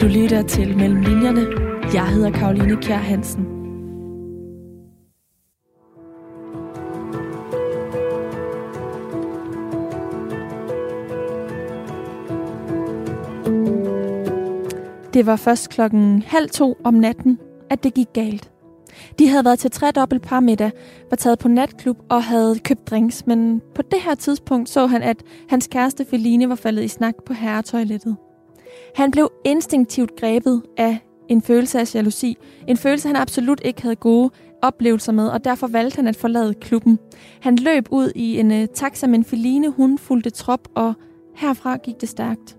Du lytter til Mellem Linjerne. Jeg hedder Karoline Kjær Hansen. Det var først klokken halv to om natten, at det gik galt. De havde været til tredobbelt par middag, var taget på natklub og havde købt drinks, men på det her tidspunkt så han, at hans kæreste Feline var faldet i snak på herretoilettet. Han blev instinktivt grebet af en følelse af jalousi. En følelse, han absolut ikke havde gode oplevelser med, og derfor valgte han at forlade klubben. Han løb ud i en uh, taxa, men Feline hun fulgte trop, og herfra gik det stærkt.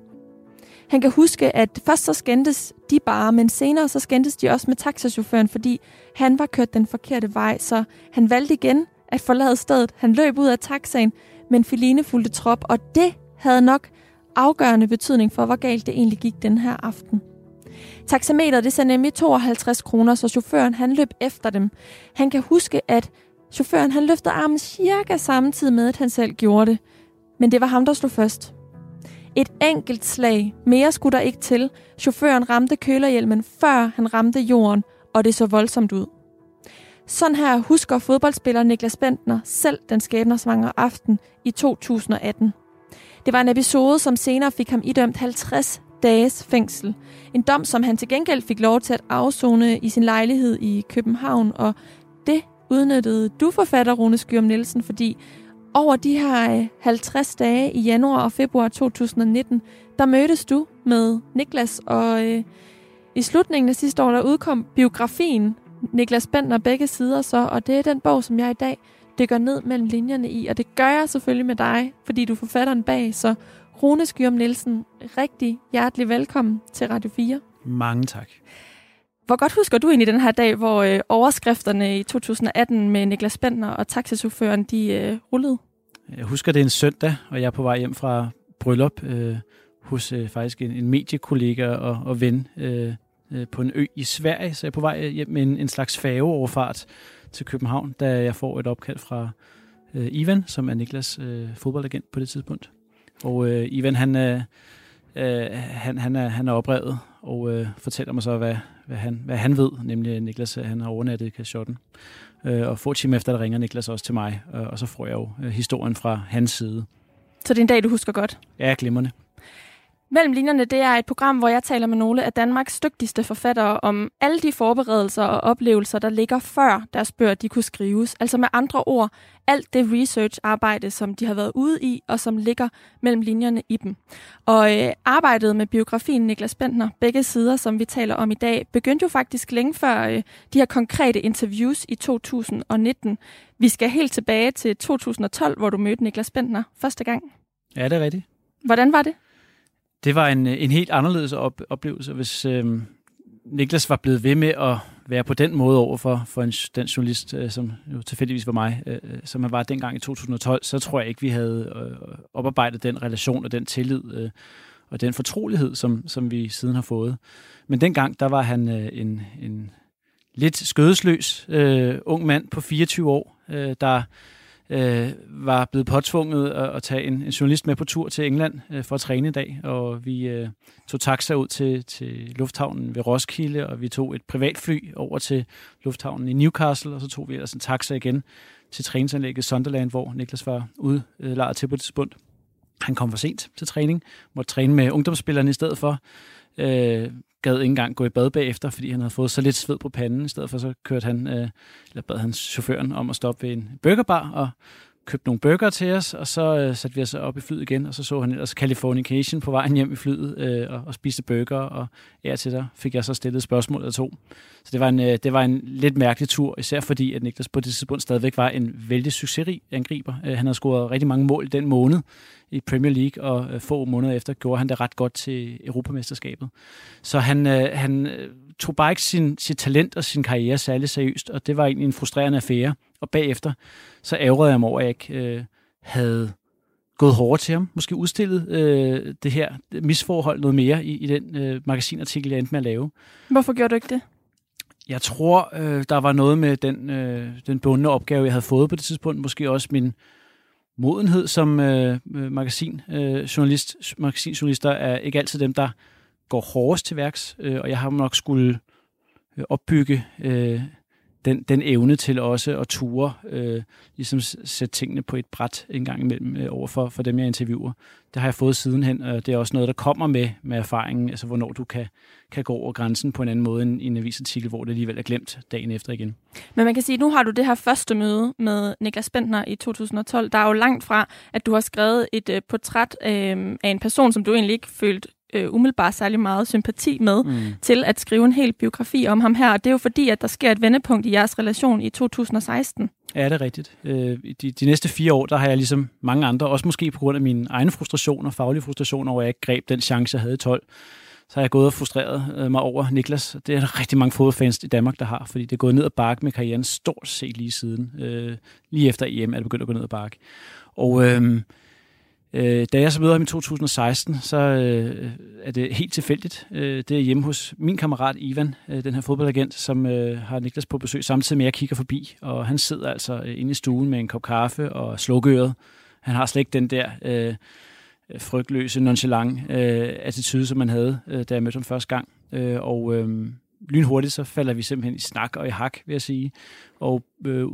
Han kan huske, at først så skændtes de bare, men senere så skændtes de også med taxachaufføren, fordi han var kørt den forkerte vej, så han valgte igen at forlade stedet. Han løb ud af taxaen, men Feline fulgte trop, og det havde nok afgørende betydning for, hvor galt det egentlig gik den her aften. Taxameteret det sagde nemlig 52 kroner, så chaufføren han løb efter dem. Han kan huske, at chaufføren han løftede armen cirka samtidig med, at han selv gjorde det. Men det var ham, der slog først. Et enkelt slag. Mere skulle der ikke til. Chaufføren ramte kølerhjelmen, før han ramte jorden, og det så voldsomt ud. Sådan her husker fodboldspiller Niklas Bentner selv den skæbnersvangre aften i 2018. Det var en episode, som senere fik ham idømt 50 dages fængsel. En dom, som han til gengæld fik lov til at afzone i sin lejlighed i København, og det udnyttede du forfatter Rune Skyrum Nielsen, fordi over de her øh, 50 dage i januar og februar 2019, der mødtes du med Niklas, og øh, i slutningen af sidste år, der udkom biografien Niklas Bentner begge sider så, og det er den bog, som jeg i dag dykker ned mellem linjerne i, og det gør jeg selvfølgelig med dig, fordi du er forfatteren bag, så Rune Skyrum Nielsen, rigtig hjertelig velkommen til Radio 4. Mange tak. Hvor godt husker du egentlig den her dag, hvor øh, overskrifterne i 2018 med Niklas Bentner og taxichaufføren, de øh, rullede? Jeg husker, det er en søndag, og jeg er på vej hjem fra bryllup øh, hos øh, faktisk en, en mediekollega og, og ven øh, øh, på en ø i Sverige. Så jeg er på vej hjem med en, en slags færgeoverfart til København, da jeg får et opkald fra øh, Ivan, som er Niklas øh, fodboldagent på det tidspunkt. Og øh, Ivan, han, øh, øh, han, han, er, han er oprevet og øh, fortæller mig så, hvad, hvad, han, hvad han ved, nemlig Niklas han har overnattet i kashotten. Øh, og få timer efter, der ringer Niklas også til mig, øh, og så får jeg jo øh, historien fra hans side. Så det er en dag, du husker godt? Ja, glimrende. Mellem linjerne, det er et program, hvor jeg taler med nogle af Danmarks dygtigste forfattere om alle de forberedelser og oplevelser, der ligger før deres bøger de kunne skrives. Altså med andre ord, alt det research-arbejde, som de har været ude i, og som ligger mellem linjerne i dem. Og øh, arbejdet med biografien Niklas Bentner, begge sider, som vi taler om i dag, begyndte jo faktisk længe før øh, de her konkrete interviews i 2019. Vi skal helt tilbage til 2012, hvor du mødte Niklas Bentner første gang. Ja, det er rigtigt. Hvordan var det? Det var en, en helt anderledes op, oplevelse, hvis øh, Niklas var blevet ved med at være på den måde over for, for en, den journalist, øh, som jo tilfældigvis var mig, øh, øh som han var dengang i 2012, så tror jeg ikke, vi havde øh, oparbejdet den relation og den tillid øh, og den fortrolighed, som, som vi siden har fået. Men dengang, der var han øh, en, en lidt skødesløs øh, ung mand på 24 år, øh, der øh, var blevet påtvunget at, at tage en, en journalist med på tur til England øh, for at træne i dag, og vi øh, tog taxa ud til, til lufthavnen ved Roskilde, og vi tog et privatfly over til lufthavnen i Newcastle, og så tog vi ellers en taxa igen til træningsanlægget Sunderland, hvor Niklas var udlejet til på det tidspunkt. Han kom for sent til træning, måtte træne med ungdomsspillerne i stedet for. Øh, gad ikke engang gå i bad bagefter, fordi han havde fået så lidt sved på panden. I stedet for så kørte han, øh, eller bad han chaufføren om at stoppe ved en burgerbar og købte nogle burger til os, og så øh, satte vi os op i flyet igen, og så så han ellers Californication på vejen hjem i flyet øh, og, og spiste burger, og ja, til der fik jeg så stillet spørgsmål eller to. Så det var, en, øh, det var en lidt mærkelig tur, især fordi, at Niklas på det tidspunkt stadigvæk var en vældig succesrig angriber. Øh, han havde scoret rigtig mange mål den måned i Premier League, og øh, få måneder efter gjorde han det ret godt til Europamesterskabet. Så han, øh, han øh, tog bare ikke sin, sit talent og sin karriere særlig seriøst, og det var egentlig en frustrerende affære. Og bagefter, så ærgerede jeg mig over, at jeg ikke øh, havde gået hårdere til ham, måske udstillet øh, det her misforhold noget mere i, i den øh, magasinartikel, jeg endte med at lave. Hvorfor gjorde du ikke det? Jeg tror, øh, der var noget med den, øh, den bundne opgave, jeg havde fået på det tidspunkt. Måske også min modenhed som øh, magasinjournalist. Øh, magasinjournalister er ikke altid dem, der går hårdest til værks, øh, og jeg har nok skulle øh, opbygge øh, den, den evne til også at ture, øh, ligesom sætte tingene på et bræt en gang imellem øh, over for, for dem, jeg interviewer. Det har jeg fået sidenhen, og det er også noget, der kommer med, med erfaringen, altså hvornår du kan, kan gå over grænsen på en anden måde end i en avisartikel, hvor det alligevel er glemt dagen efter igen. Men man kan sige, at nu har du det her første møde med Niklas Bentner i 2012. Der er jo langt fra, at du har skrevet et øh, portræt øh, af en person, som du egentlig ikke følte øh, umiddelbart særlig meget sympati med, mm. til at skrive en hel biografi om ham her. Og det er jo fordi, at der sker et vendepunkt i jeres relation i 2016. Ja, det er rigtigt. Øh, de, de næste fire år, der har jeg ligesom mange andre, også måske på grund af mine egne frustrationer, faglige frustrationer, hvor jeg ikke greb den chance, jeg havde i 12, så har jeg gået og frustreret øh, mig over Niklas. Det er der rigtig mange fodboldfans i Danmark, der har, fordi det er gået ned ad bakke med karrieren stort set lige siden. Øh, lige efter EM er det begyndt at gå ned ad bakke. Og øh, Øh, da jeg så møder ham i 2016, så øh, er det helt tilfældigt. Øh, det er hjemme hos min kammerat Ivan, øh, den her fodboldagent, som øh, har Niklas på besøg, samtidig med at jeg kigger forbi. Og han sidder altså øh, inde i stuen med en kop kaffe og slukøret. Han har slet ikke den der øh, frygtløse, nonchalant øh, attitude, som man havde, øh, da jeg mødte ham første gang. Øh, og øh, lynhurtigt så falder vi simpelthen i snak og i hak, vil jeg sige. Og øh,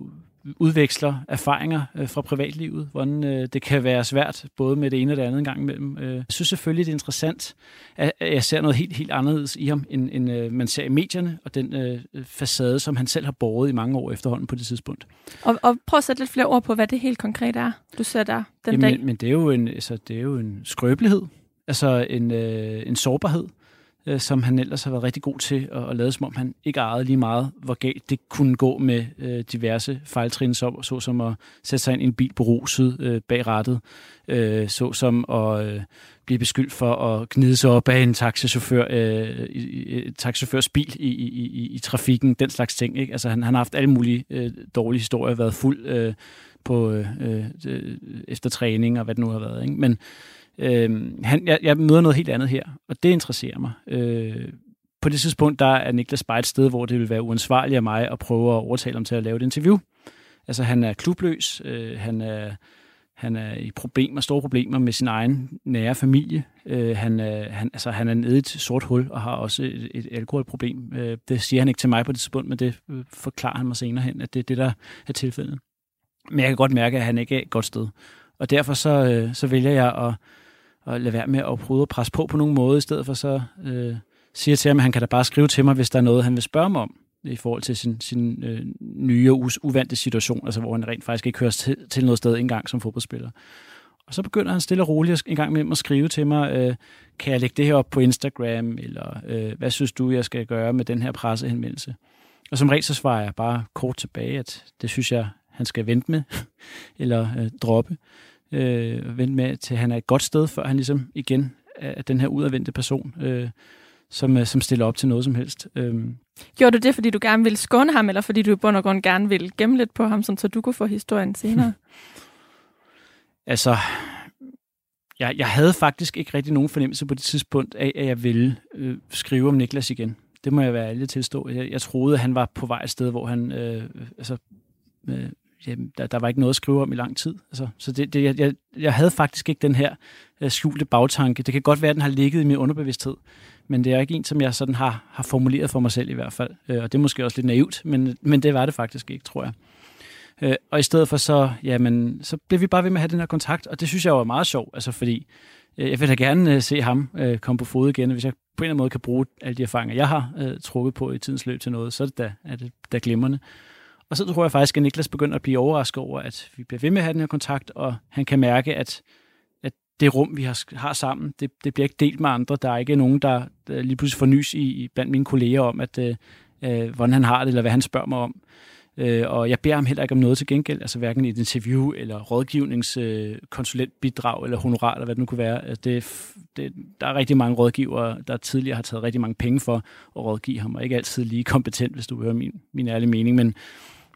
udveksler erfaringer øh, fra privatlivet, hvordan øh, det kan være svært, både med det ene og det andet en gang imellem. Øh, jeg synes selvfølgelig, det er interessant, at, jeg ser noget helt, helt anderledes i ham, end, end øh, man ser i medierne, og den øh, facade, som han selv har båret i mange år efterhånden på det tidspunkt. Og, og prøv at sætte lidt flere ord på, hvad det helt konkret er, du ser der den Jamen, dag. Men det er jo en, altså, det er jo en skrøbelighed, altså en, øh, en sårbarhed, øh, som han ellers har været rigtig god til at, at lade, som om han ikke ejede lige meget, hvor galt det kunne gå med øh, diverse fejltrin, så, såsom at sætte sig ind i en bil beruset øh, bag rattet, øh, såsom at øh, blive beskyldt for at gnide sig op af en taxichauffør, øh, i, i, taxichaufførs bil i, i, i, i trafikken, den slags ting. Ikke? Altså, han, han har haft alle mulige øh, dårlige historier, været fuld øh, på, øh, øh, øh efter træning og hvad det nu har været. Ikke? Men Øh, han, jeg, jeg møder noget helt andet her, og det interesserer mig. Øh, på det tidspunkt, der er Niklas bare et sted, hvor det vil være uansvarligt af mig at prøve at overtale ham til at lave et interview. Altså, han er klubløs, øh, han er han er i problemer, store problemer med sin egen nære familie. Øh, han, er, han, altså, han er nede i et sort hul og har også et, et alkoholproblem. Øh, det siger han ikke til mig på det tidspunkt, men det øh, forklarer han mig senere hen, at det er det, der er tilfældet. Men jeg kan godt mærke, at han ikke er et godt sted. Og derfor så, øh, så vælger jeg at og lade være med at prøve at presse på på nogen måde, i stedet for så øh, siger til ham, at han kan da bare skrive til mig, hvis der er noget, han vil spørge mig om i forhold til sin, sin øh, nye og uvante situation, altså hvor han rent faktisk ikke hører til, til noget sted engang som fodboldspiller. Og så begynder han stille og roligt en gang med at skrive til mig, øh, kan jeg lægge det her op på Instagram, eller øh, hvad synes du, jeg skal gøre med den her pressehenvendelse? Og som regel så svarer jeg bare kort tilbage, at det synes jeg, han skal vente med, eller øh, droppe øh, vente med til, han er et godt sted, før han ligesom igen er den her udadvendte person, øh, som, øh, som stiller op til noget som helst. Øh. Gjorde du det, fordi du gerne ville skåne ham, eller fordi du i bund og grund gerne ville gemme lidt på ham, så du kunne få historien senere? altså, jeg, jeg havde faktisk ikke rigtig nogen fornemmelse på det tidspunkt af, at jeg ville øh, skrive om Niklas igen. Det må jeg være ærlig tilstå. Jeg, jeg troede, at han var på vej et sted, hvor han øh, altså, øh, jamen, der, der var ikke noget at skrive om i lang tid. Altså, så det, det, jeg, jeg havde faktisk ikke den her øh, skjulte bagtanke. Det kan godt være, at den har ligget i min underbevidsthed, men det er ikke en, som jeg sådan har, har formuleret for mig selv i hvert fald. Øh, og det er måske også lidt naivt, men, men det var det faktisk ikke, tror jeg. Uh, og i stedet for så, jamen, så blev vi bare ved med at have den her kontakt, og det synes jeg var meget sjovt, altså fordi jeg vil da gerne se ham komme på fod igen, og hvis jeg på en eller anden måde kan bruge alle de erfaringer, jeg har trukket på i tidens løb til noget, så er det da, er det da glimrende. Og så tror jeg faktisk, at Niklas begynder at blive overrasket over, at vi bliver ved med at have den her kontakt, og han kan mærke, at, at det rum, vi har, har sammen, det, det bliver ikke delt med andre. Der er ikke nogen, der, der lige pludselig får nys i, blandt mine kolleger om, at, øh, øh, hvordan han har det, eller hvad han spørger mig om. Øh, og jeg beder ham heller ikke om noget til gengæld, altså hverken et interview, eller rådgivningskonsulentbidrag, øh, eller honorar, eller hvad det nu kunne være. Altså det, det, der er rigtig mange rådgivere, der tidligere har taget rigtig mange penge for at rådgive ham, og ikke altid lige kompetent, hvis du hører min, min ærlige mening, men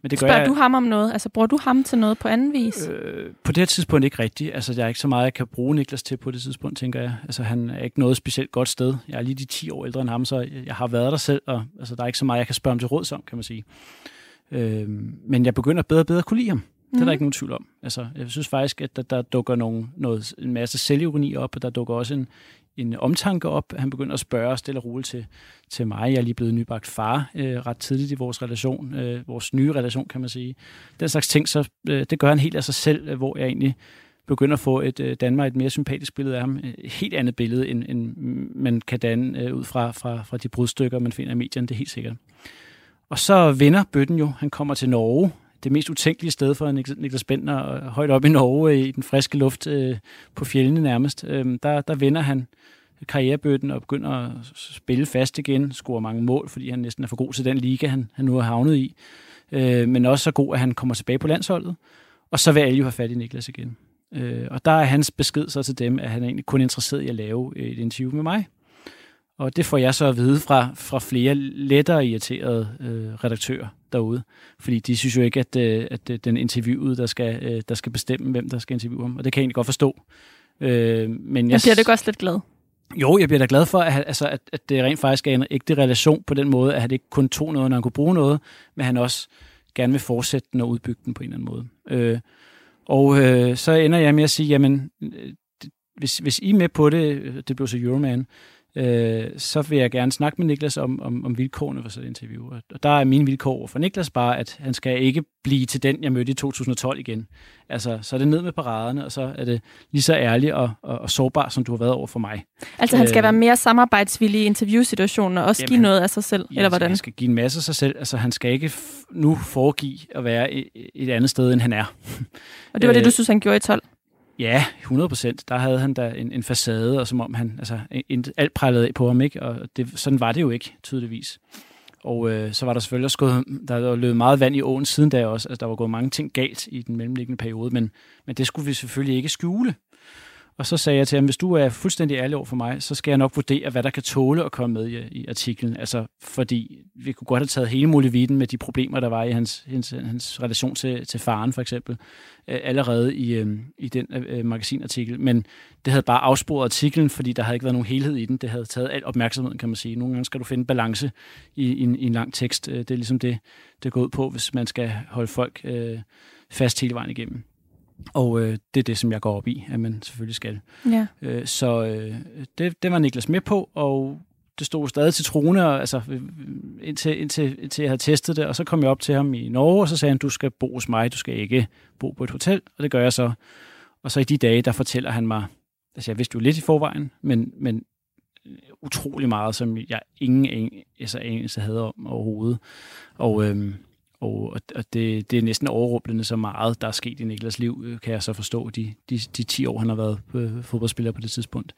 men det gør Spørger jeg, du ham om noget? Altså, bruger du ham til noget på anden vis? Øh, på det her tidspunkt ikke rigtigt. Altså, der er ikke så meget, jeg kan bruge Niklas til på det tidspunkt, tænker jeg. Altså, han er ikke noget specielt godt sted. Jeg er lige de 10 år ældre end ham, så jeg har været der selv, og altså, der er ikke så meget, jeg kan spørge ham til råd om, kan man sige. Øh, men jeg begynder bedre og bedre at kunne lide ham. Det er der ikke nogen tvivl om. Altså, jeg synes faktisk, at der, der dukker nogle, noget, en masse selvironi op, og der dukker også en, en omtanke op. Han begynder at spørge stille og roligt til, til mig. Jeg er lige blevet nybagt far øh, ret tidligt i vores relation, øh, vores nye relation, kan man sige. Den slags ting, så øh, det gør han helt af sig selv, øh, hvor jeg egentlig begynder at få et øh, Danmark et mere sympatisk billede af ham. Øh, et helt andet billede, end, end man kan danne øh, ud fra, fra, fra de brudstykker, man finder i medierne, det er helt sikkert. Og så vender bøtten jo. Han kommer til Norge, det mest utænkelige sted for Niklas Bender, øh, højt op i Norge øh, i den friske luft øh, på fjellene nærmest. Øh, der, der vender han karrierebøtten og begynder at spille fast igen, scorer mange mål, fordi han næsten er for god til den liga, han, han nu har havnet i. Øh, men også så god, at han kommer tilbage på landsholdet. Og så vil alle jo have fat i Niklas igen. Øh, og der er hans besked så til dem, at han er egentlig kun interesseret i at lave øh, et interview med mig. Og det får jeg så at vide fra, fra flere lettere irriterede øh, redaktører derude. Fordi de synes jo ikke, at, øh, at den interviewede, der skal, øh, der skal bestemme, hvem der skal interviewe ham. Og det kan jeg egentlig godt forstå. Øh, men jeg, jeg bliver det også lidt glad. Jo, jeg bliver da glad for, at, altså, at, at det rent faktisk er en ægte relation på den måde, at han ikke kun tog noget, når han kunne bruge noget, men han også gerne vil fortsætte den og udbygge den på en eller anden måde. Øh, og øh, så ender jeg med at sige, jamen, øh, hvis, hvis I er med på det, det blev så Euroman, øh, så vil jeg gerne snakke med Niklas om, om, om vilkårene for sådan et interview. Og der er mine vilkår for Niklas bare, at han skal ikke blive til den, jeg mødte i 2012 igen. Altså, så er det ned med paraderne, og så er det lige så ærlig og, og, og sårbar, som du har været over for mig. Altså, han skal øh, være mere samarbejdsvillig i interviewsituationen, og også jamen, give noget af sig selv, ja, eller hvordan? Han skal give en masse af sig selv. Altså, han skal ikke nu foregive at være et, et andet sted, end han er. Og det var det, du øh, synes, han gjorde i 12? Ja, 100 procent. Der havde han da en, en facade, og som om han, altså, en, alt prallede af på ham, ikke? Og det, sådan var det jo ikke, tydeligvis. Og øh, så var der selvfølgelig også gået, der var løbet meget vand i åen siden da også. Altså, der var gået mange ting galt i den mellemliggende periode, men, men det skulle vi selvfølgelig ikke skjule. Og så sagde jeg til ham, hvis du er fuldstændig ærlig over for mig, så skal jeg nok vurdere, hvad der kan tåle at komme med i, i artiklen. Altså, fordi vi kunne godt have taget hele muligheden med de problemer, der var i hans, hans, hans relation til, til faren, for eksempel, øh, allerede i, øh, i den øh, magasinartikel. Men det havde bare afsporet artiklen, fordi der havde ikke været nogen helhed i den. Det havde taget al opmærksomheden, kan man sige. Nogle gange skal du finde balance i, i, en, i en lang tekst. Øh, det er ligesom det, det går ud på, hvis man skal holde folk øh, fast hele vejen igennem. Og øh, det er det, som jeg går op i, at man selvfølgelig skal. Ja. Øh, så øh, det, det var Niklas med på, og det stod stadig til trone, og, altså, øh, indtil, indtil, indtil jeg havde testet det. Og så kom jeg op til ham i Norge, og så sagde han, du skal bo hos mig, du skal ikke bo på et hotel. Og det gør jeg så. Og så i de dage, der fortæller han mig, altså jeg vidste jo lidt i forvejen, men, men utrolig meget, som jeg ingen altså, anelse havde om overhovedet. Og øhm, og, og det, det er næsten overrumplende så meget, der er sket i Niklas liv, øh, kan jeg så forstå, de, de, de 10 år, han har været øh, fodboldspiller på det tidspunkt.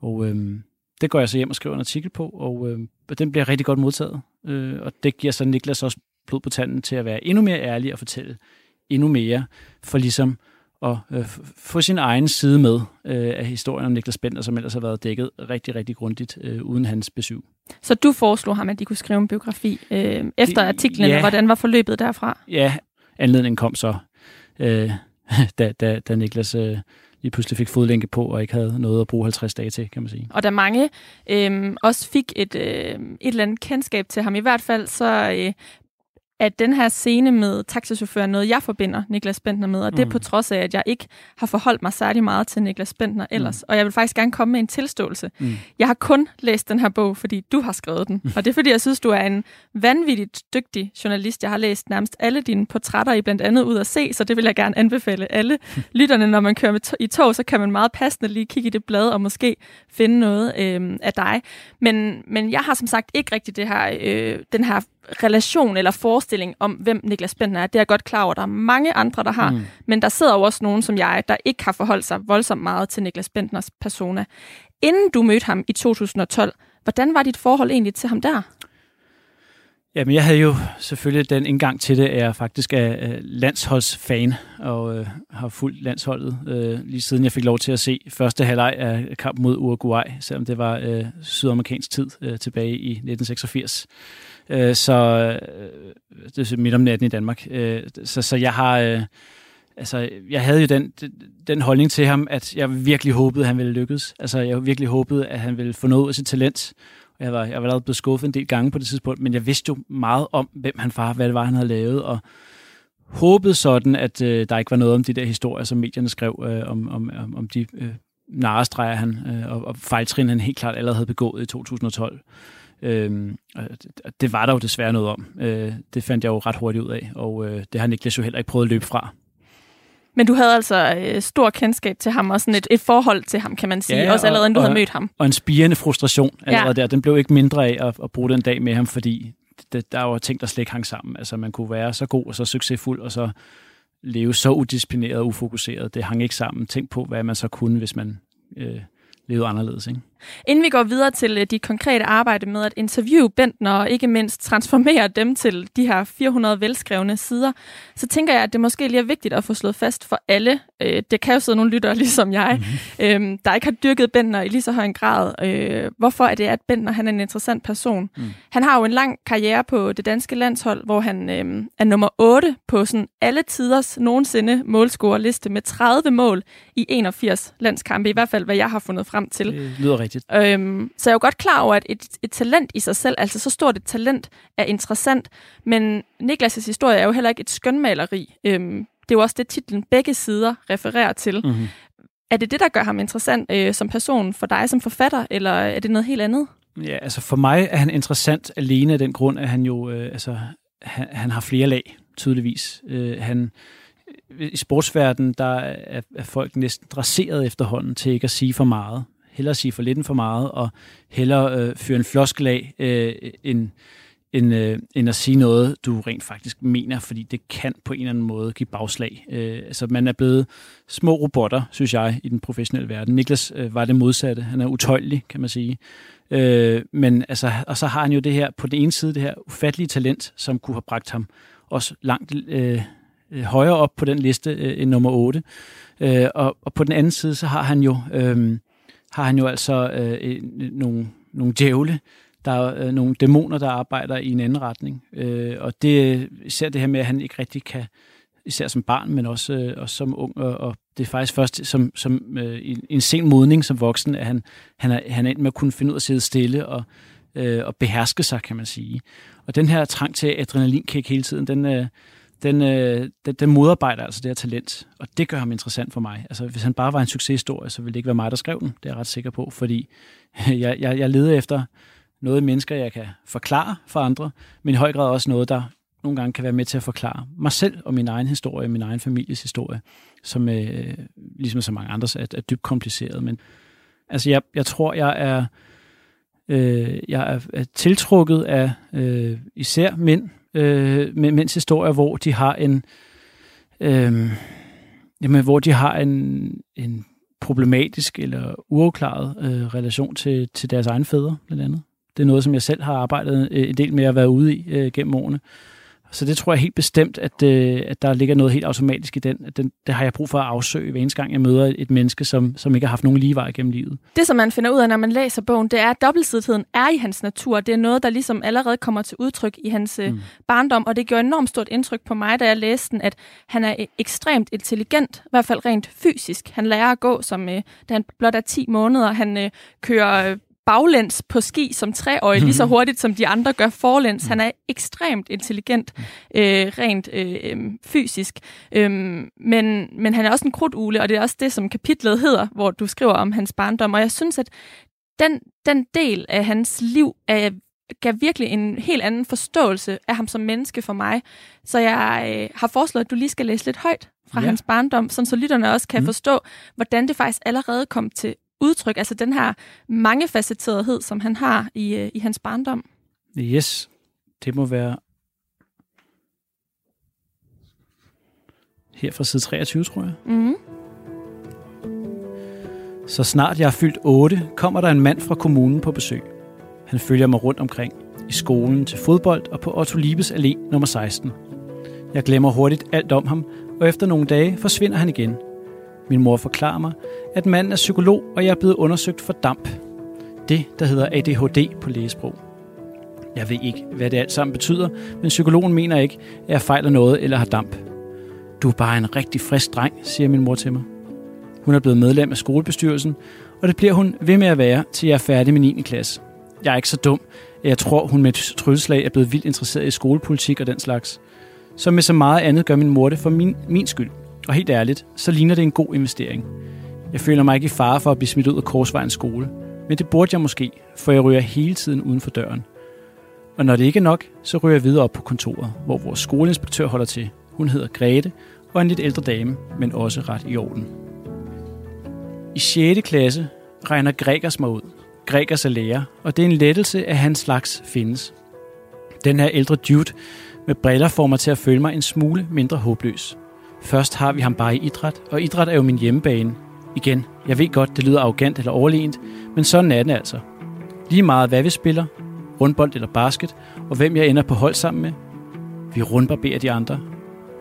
Og øhm, det går jeg så hjem og skriver en artikel på, og øh, den bliver rigtig godt modtaget. Øh, og det giver så Niklas også blod på tanden til at være endnu mere ærlig og fortælle endnu mere, for ligesom at øh, få sin egen side med øh, af historien om Niklas Bender, som ellers har været dækket rigtig, rigtig grundigt øh, uden hans besøg. Så du foreslog ham, at de kunne skrive en biografi øh, efter artiklen. Ja, Hvordan var forløbet derfra? Ja, anledningen kom så, øh, da, da, da Niklas øh, lige pludselig fik fodlænke på og ikke havde noget at bruge 50 dage til, kan man sige. Og da mange øh, også fik et, øh, et eller andet kendskab til ham, i hvert fald så øh, at den her scene med taxichaufføren noget, jeg forbinder Niklas Bentner med, og det mm. på trods af, at jeg ikke har forholdt mig særlig meget til Niklas Bentner ellers. Mm. Og jeg vil faktisk gerne komme med en tilståelse. Mm. Jeg har kun læst den her bog, fordi du har skrevet den. Og det er fordi, jeg synes, du er en vanvittigt dygtig journalist. Jeg har læst nærmest alle dine portrætter i blandt andet ud at se, så det vil jeg gerne anbefale alle lytterne. Når man kører med i tog, så kan man meget passende lige kigge i det blad og måske finde noget øh, af dig. Men, men jeg har som sagt ikke rigtig det her, øh, den her relation eller forestilling om, hvem Niklas Bentner er. Det er jeg godt klar over, der er mange andre, der har. Mm. Men der sidder jo også nogen som jeg, der ikke har forholdt sig voldsomt meget til Niklas Bentners persona. Inden du mødte ham i 2012, hvordan var dit forhold egentlig til ham der? Jamen, jeg havde jo selvfølgelig den indgang til det, at jeg faktisk er landsholdsfan og øh, har fulgt landsholdet øh, lige siden jeg fik lov til at se første halvleg af kampen mod Uruguay, selvom det var øh, sydamerikansk tid øh, tilbage i 1986. Øh, så øh, det er midt om natten i Danmark. Øh, så, så jeg har... Øh, altså, jeg havde jo den, den holdning til ham, at jeg virkelig håbede, at han ville lykkes. Altså, jeg virkelig håbede, at han ville få noget af sit talent. Jeg var, jeg var allerede blevet skuffet en del gange på det tidspunkt, men jeg vidste jo meget om, hvem han var, hvad det var, han havde lavet, og håbede sådan, at øh, der ikke var noget om de der historier, som medierne skrev øh, om, om, om de øh, narestreger han øh, og, og fejltrin, han helt klart allerede havde begået i 2012. Øh, det var der jo desværre noget om. Øh, det fandt jeg jo ret hurtigt ud af, og øh, det har Niklas jo heller ikke prøvet at løbe fra. Men du havde altså øh, stor kendskab til ham, og sådan et, et forhold til ham, kan man sige, ja, også allerede inden du og, havde mødt ham. Og en spirende frustration allerede ja. der. Den blev ikke mindre af at, at bruge den dag med ham, fordi det, der var ting, der slet ikke hang sammen. Altså man kunne være så god og så succesfuld, og så leve så udisciplineret og ufokuseret. Det hang ikke sammen. Tænk på, hvad man så kunne, hvis man øh, levede anderledes. Ikke? Inden vi går videre til øh, de konkrete arbejde med at interviewe Bentner og ikke mindst transformere dem til de her 400 velskrevne sider, så tænker jeg, at det måske lige er vigtigt at få slået fast for alle. Øh, det kan jo sidde nogle lyttere ligesom jeg, mm-hmm. der ikke har dyrket Bentner i lige så høj en grad. Øh, hvorfor er det, at Bentner han er en interessant person? Mm. Han har jo en lang karriere på det danske landshold, hvor han er nummer 8 på sådan alle tiders nogensinde målscorerliste med 30 mål i 81 landskampe, i hvert fald hvad jeg har fundet frem til. Det lyder rigtigt. Øhm, så jeg er jo godt klar over, at et, et talent i sig selv, altså så stort et talent, er interessant. Men Niklas' historie er jo heller ikke et skønmaleri. Øhm, det er jo også det, titlen begge sider refererer til. Mm-hmm. Er det det, der gør ham interessant øh, som person for dig som forfatter, eller er det noget helt andet? Ja, altså for mig er han interessant alene af den grund, at han jo øh, altså, han, han har flere lag, tydeligvis. Øh, han, I sportsverdenen, der er, er folk næsten dresseret efterhånden til ikke at sige for meget hellere sige for lidt end for meget, og hellere øh, fyre en floskel af, øh, end, end, øh, end at sige noget, du rent faktisk mener, fordi det kan på en eller anden måde give bagslag. Øh, altså, man er blevet små robotter, synes jeg, i den professionelle verden. Niklas øh, var det modsatte. Han er utøjelig, kan man sige. Øh, men altså, og så har han jo det her, på den ene side, det her ufattelige talent, som kunne have bragt ham også langt øh, øh højere op på den liste øh, end nummer 8. Øh, og, og på den anden side, så har han jo... Øh, har han jo altså øh, nogle, nogle djævle, der er øh, nogle dæmoner, der arbejder i en anden retning. Øh, og det især det her med, at han ikke rigtig kan, især som barn, men også, øh, også som ung, og, og det er faktisk først som, som øh, i en sen modning som voksen, at han, han, er, han er endt med at kunne finde ud af at sidde stille og, øh, og beherske sig, kan man sige. Og den her trang til adrenalinkick hele tiden, den, øh, den, øh, den, den modarbejder altså det her talent, og det gør ham interessant for mig. Altså, hvis han bare var en succeshistorie, så ville det ikke være mig, der skrev den. Det er jeg ret sikker på, fordi jeg, jeg, jeg leder efter noget mennesker, jeg kan forklare for andre, men i høj grad også noget, der nogle gange kan være med til at forklare mig selv og min egen historie, min egen families historie, som øh, ligesom så mange andres er, er dybt kompliceret. Men altså, jeg, jeg tror, jeg er, øh, jeg er, er tiltrukket af øh, især mænd, øh, med mens historier, hvor de har en øh, jamen, hvor de har en, en problematisk eller uafklaret øh, relation til, til deres egen fædre, blandt andet. Det er noget, som jeg selv har arbejdet øh, en del med at være ude i øh, gennem årene. Så det tror jeg helt bestemt, at, øh, at der ligger noget helt automatisk i den. At den. Det har jeg brug for at afsøge hver eneste gang, jeg møder et menneske, som, som ikke har haft nogen ligevej gennem livet. Det, som man finder ud af, når man læser bogen, det er, at dobbeltsidigheden er i hans natur. Det er noget, der ligesom allerede kommer til udtryk i hans øh, mm. barndom, og det gjorde enormt stort indtryk på mig, da jeg læste den, at han er ekstremt intelligent, i hvert fald rent fysisk. Han lærer at gå, som øh, da han blot er 10 måneder. Han øh, kører baglæns på ski som treårig, lige så mhm. hurtigt som de andre gør forlæns. Han er ekstremt intelligent, øh, rent øh, øhm, fysisk. Øhm, men, men han er også en krudtugle, og det er også det, som kapitlet hedder, hvor du skriver om hans barndom. Og jeg synes, at den, den del af hans liv er gav virkelig en helt anden forståelse af ham som menneske for mig. Så jeg øh, har foreslået, at du lige skal læse lidt højt fra ja. hans barndom, så lytterne også kan mm. forstå, hvordan det faktisk allerede kom til udtryk, altså den her mangefacetterethed, som han har i, øh, i hans barndom. Yes, det må være her fra side 23, tror jeg. Mm-hmm. Så snart jeg er fyldt 8, kommer der en mand fra kommunen på besøg. Han følger mig rundt omkring. I skolen, til fodbold og på Otto Libes Allé nummer 16. Jeg glemmer hurtigt alt om ham, og efter nogle dage forsvinder han igen – min mor forklarer mig, at manden er psykolog, og jeg er blevet undersøgt for damp. Det, der hedder ADHD på lægesprog. Jeg ved ikke, hvad det alt sammen betyder, men psykologen mener ikke, at jeg fejler noget eller har damp. Du er bare en rigtig frisk dreng, siger min mor til mig. Hun er blevet medlem af skolebestyrelsen, og det bliver hun ved med at være, til jeg er færdig med 9. klasse. Jeg er ikke så dum, at jeg tror, hun med et trylleslag er blevet vildt interesseret i skolepolitik og den slags. Som med så meget andet gør min mor det for min, min skyld. Og helt ærligt, så ligner det en god investering. Jeg føler mig ikke i fare for at blive smidt ud af Korsvejens skole. Men det burde jeg måske, for jeg ryger hele tiden uden for døren. Og når det ikke er nok, så ryger jeg videre op på kontoret, hvor vores skoleinspektør holder til. Hun hedder Grete og er en lidt ældre dame, men også ret i orden. I 6. klasse regner Gregers mig ud. Gregers er lærer, og det er en lettelse, at hans slags findes. Den her ældre dude med briller får mig til at føle mig en smule mindre håbløs. Først har vi ham bare i idræt, og idræt er jo min hjemmebane. Igen, jeg ved godt, det lyder arrogant eller overlegent, men sådan er det altså. Lige meget hvad vi spiller, rundbold eller basket, og hvem jeg ender på hold sammen med. Vi rundbarberer de andre.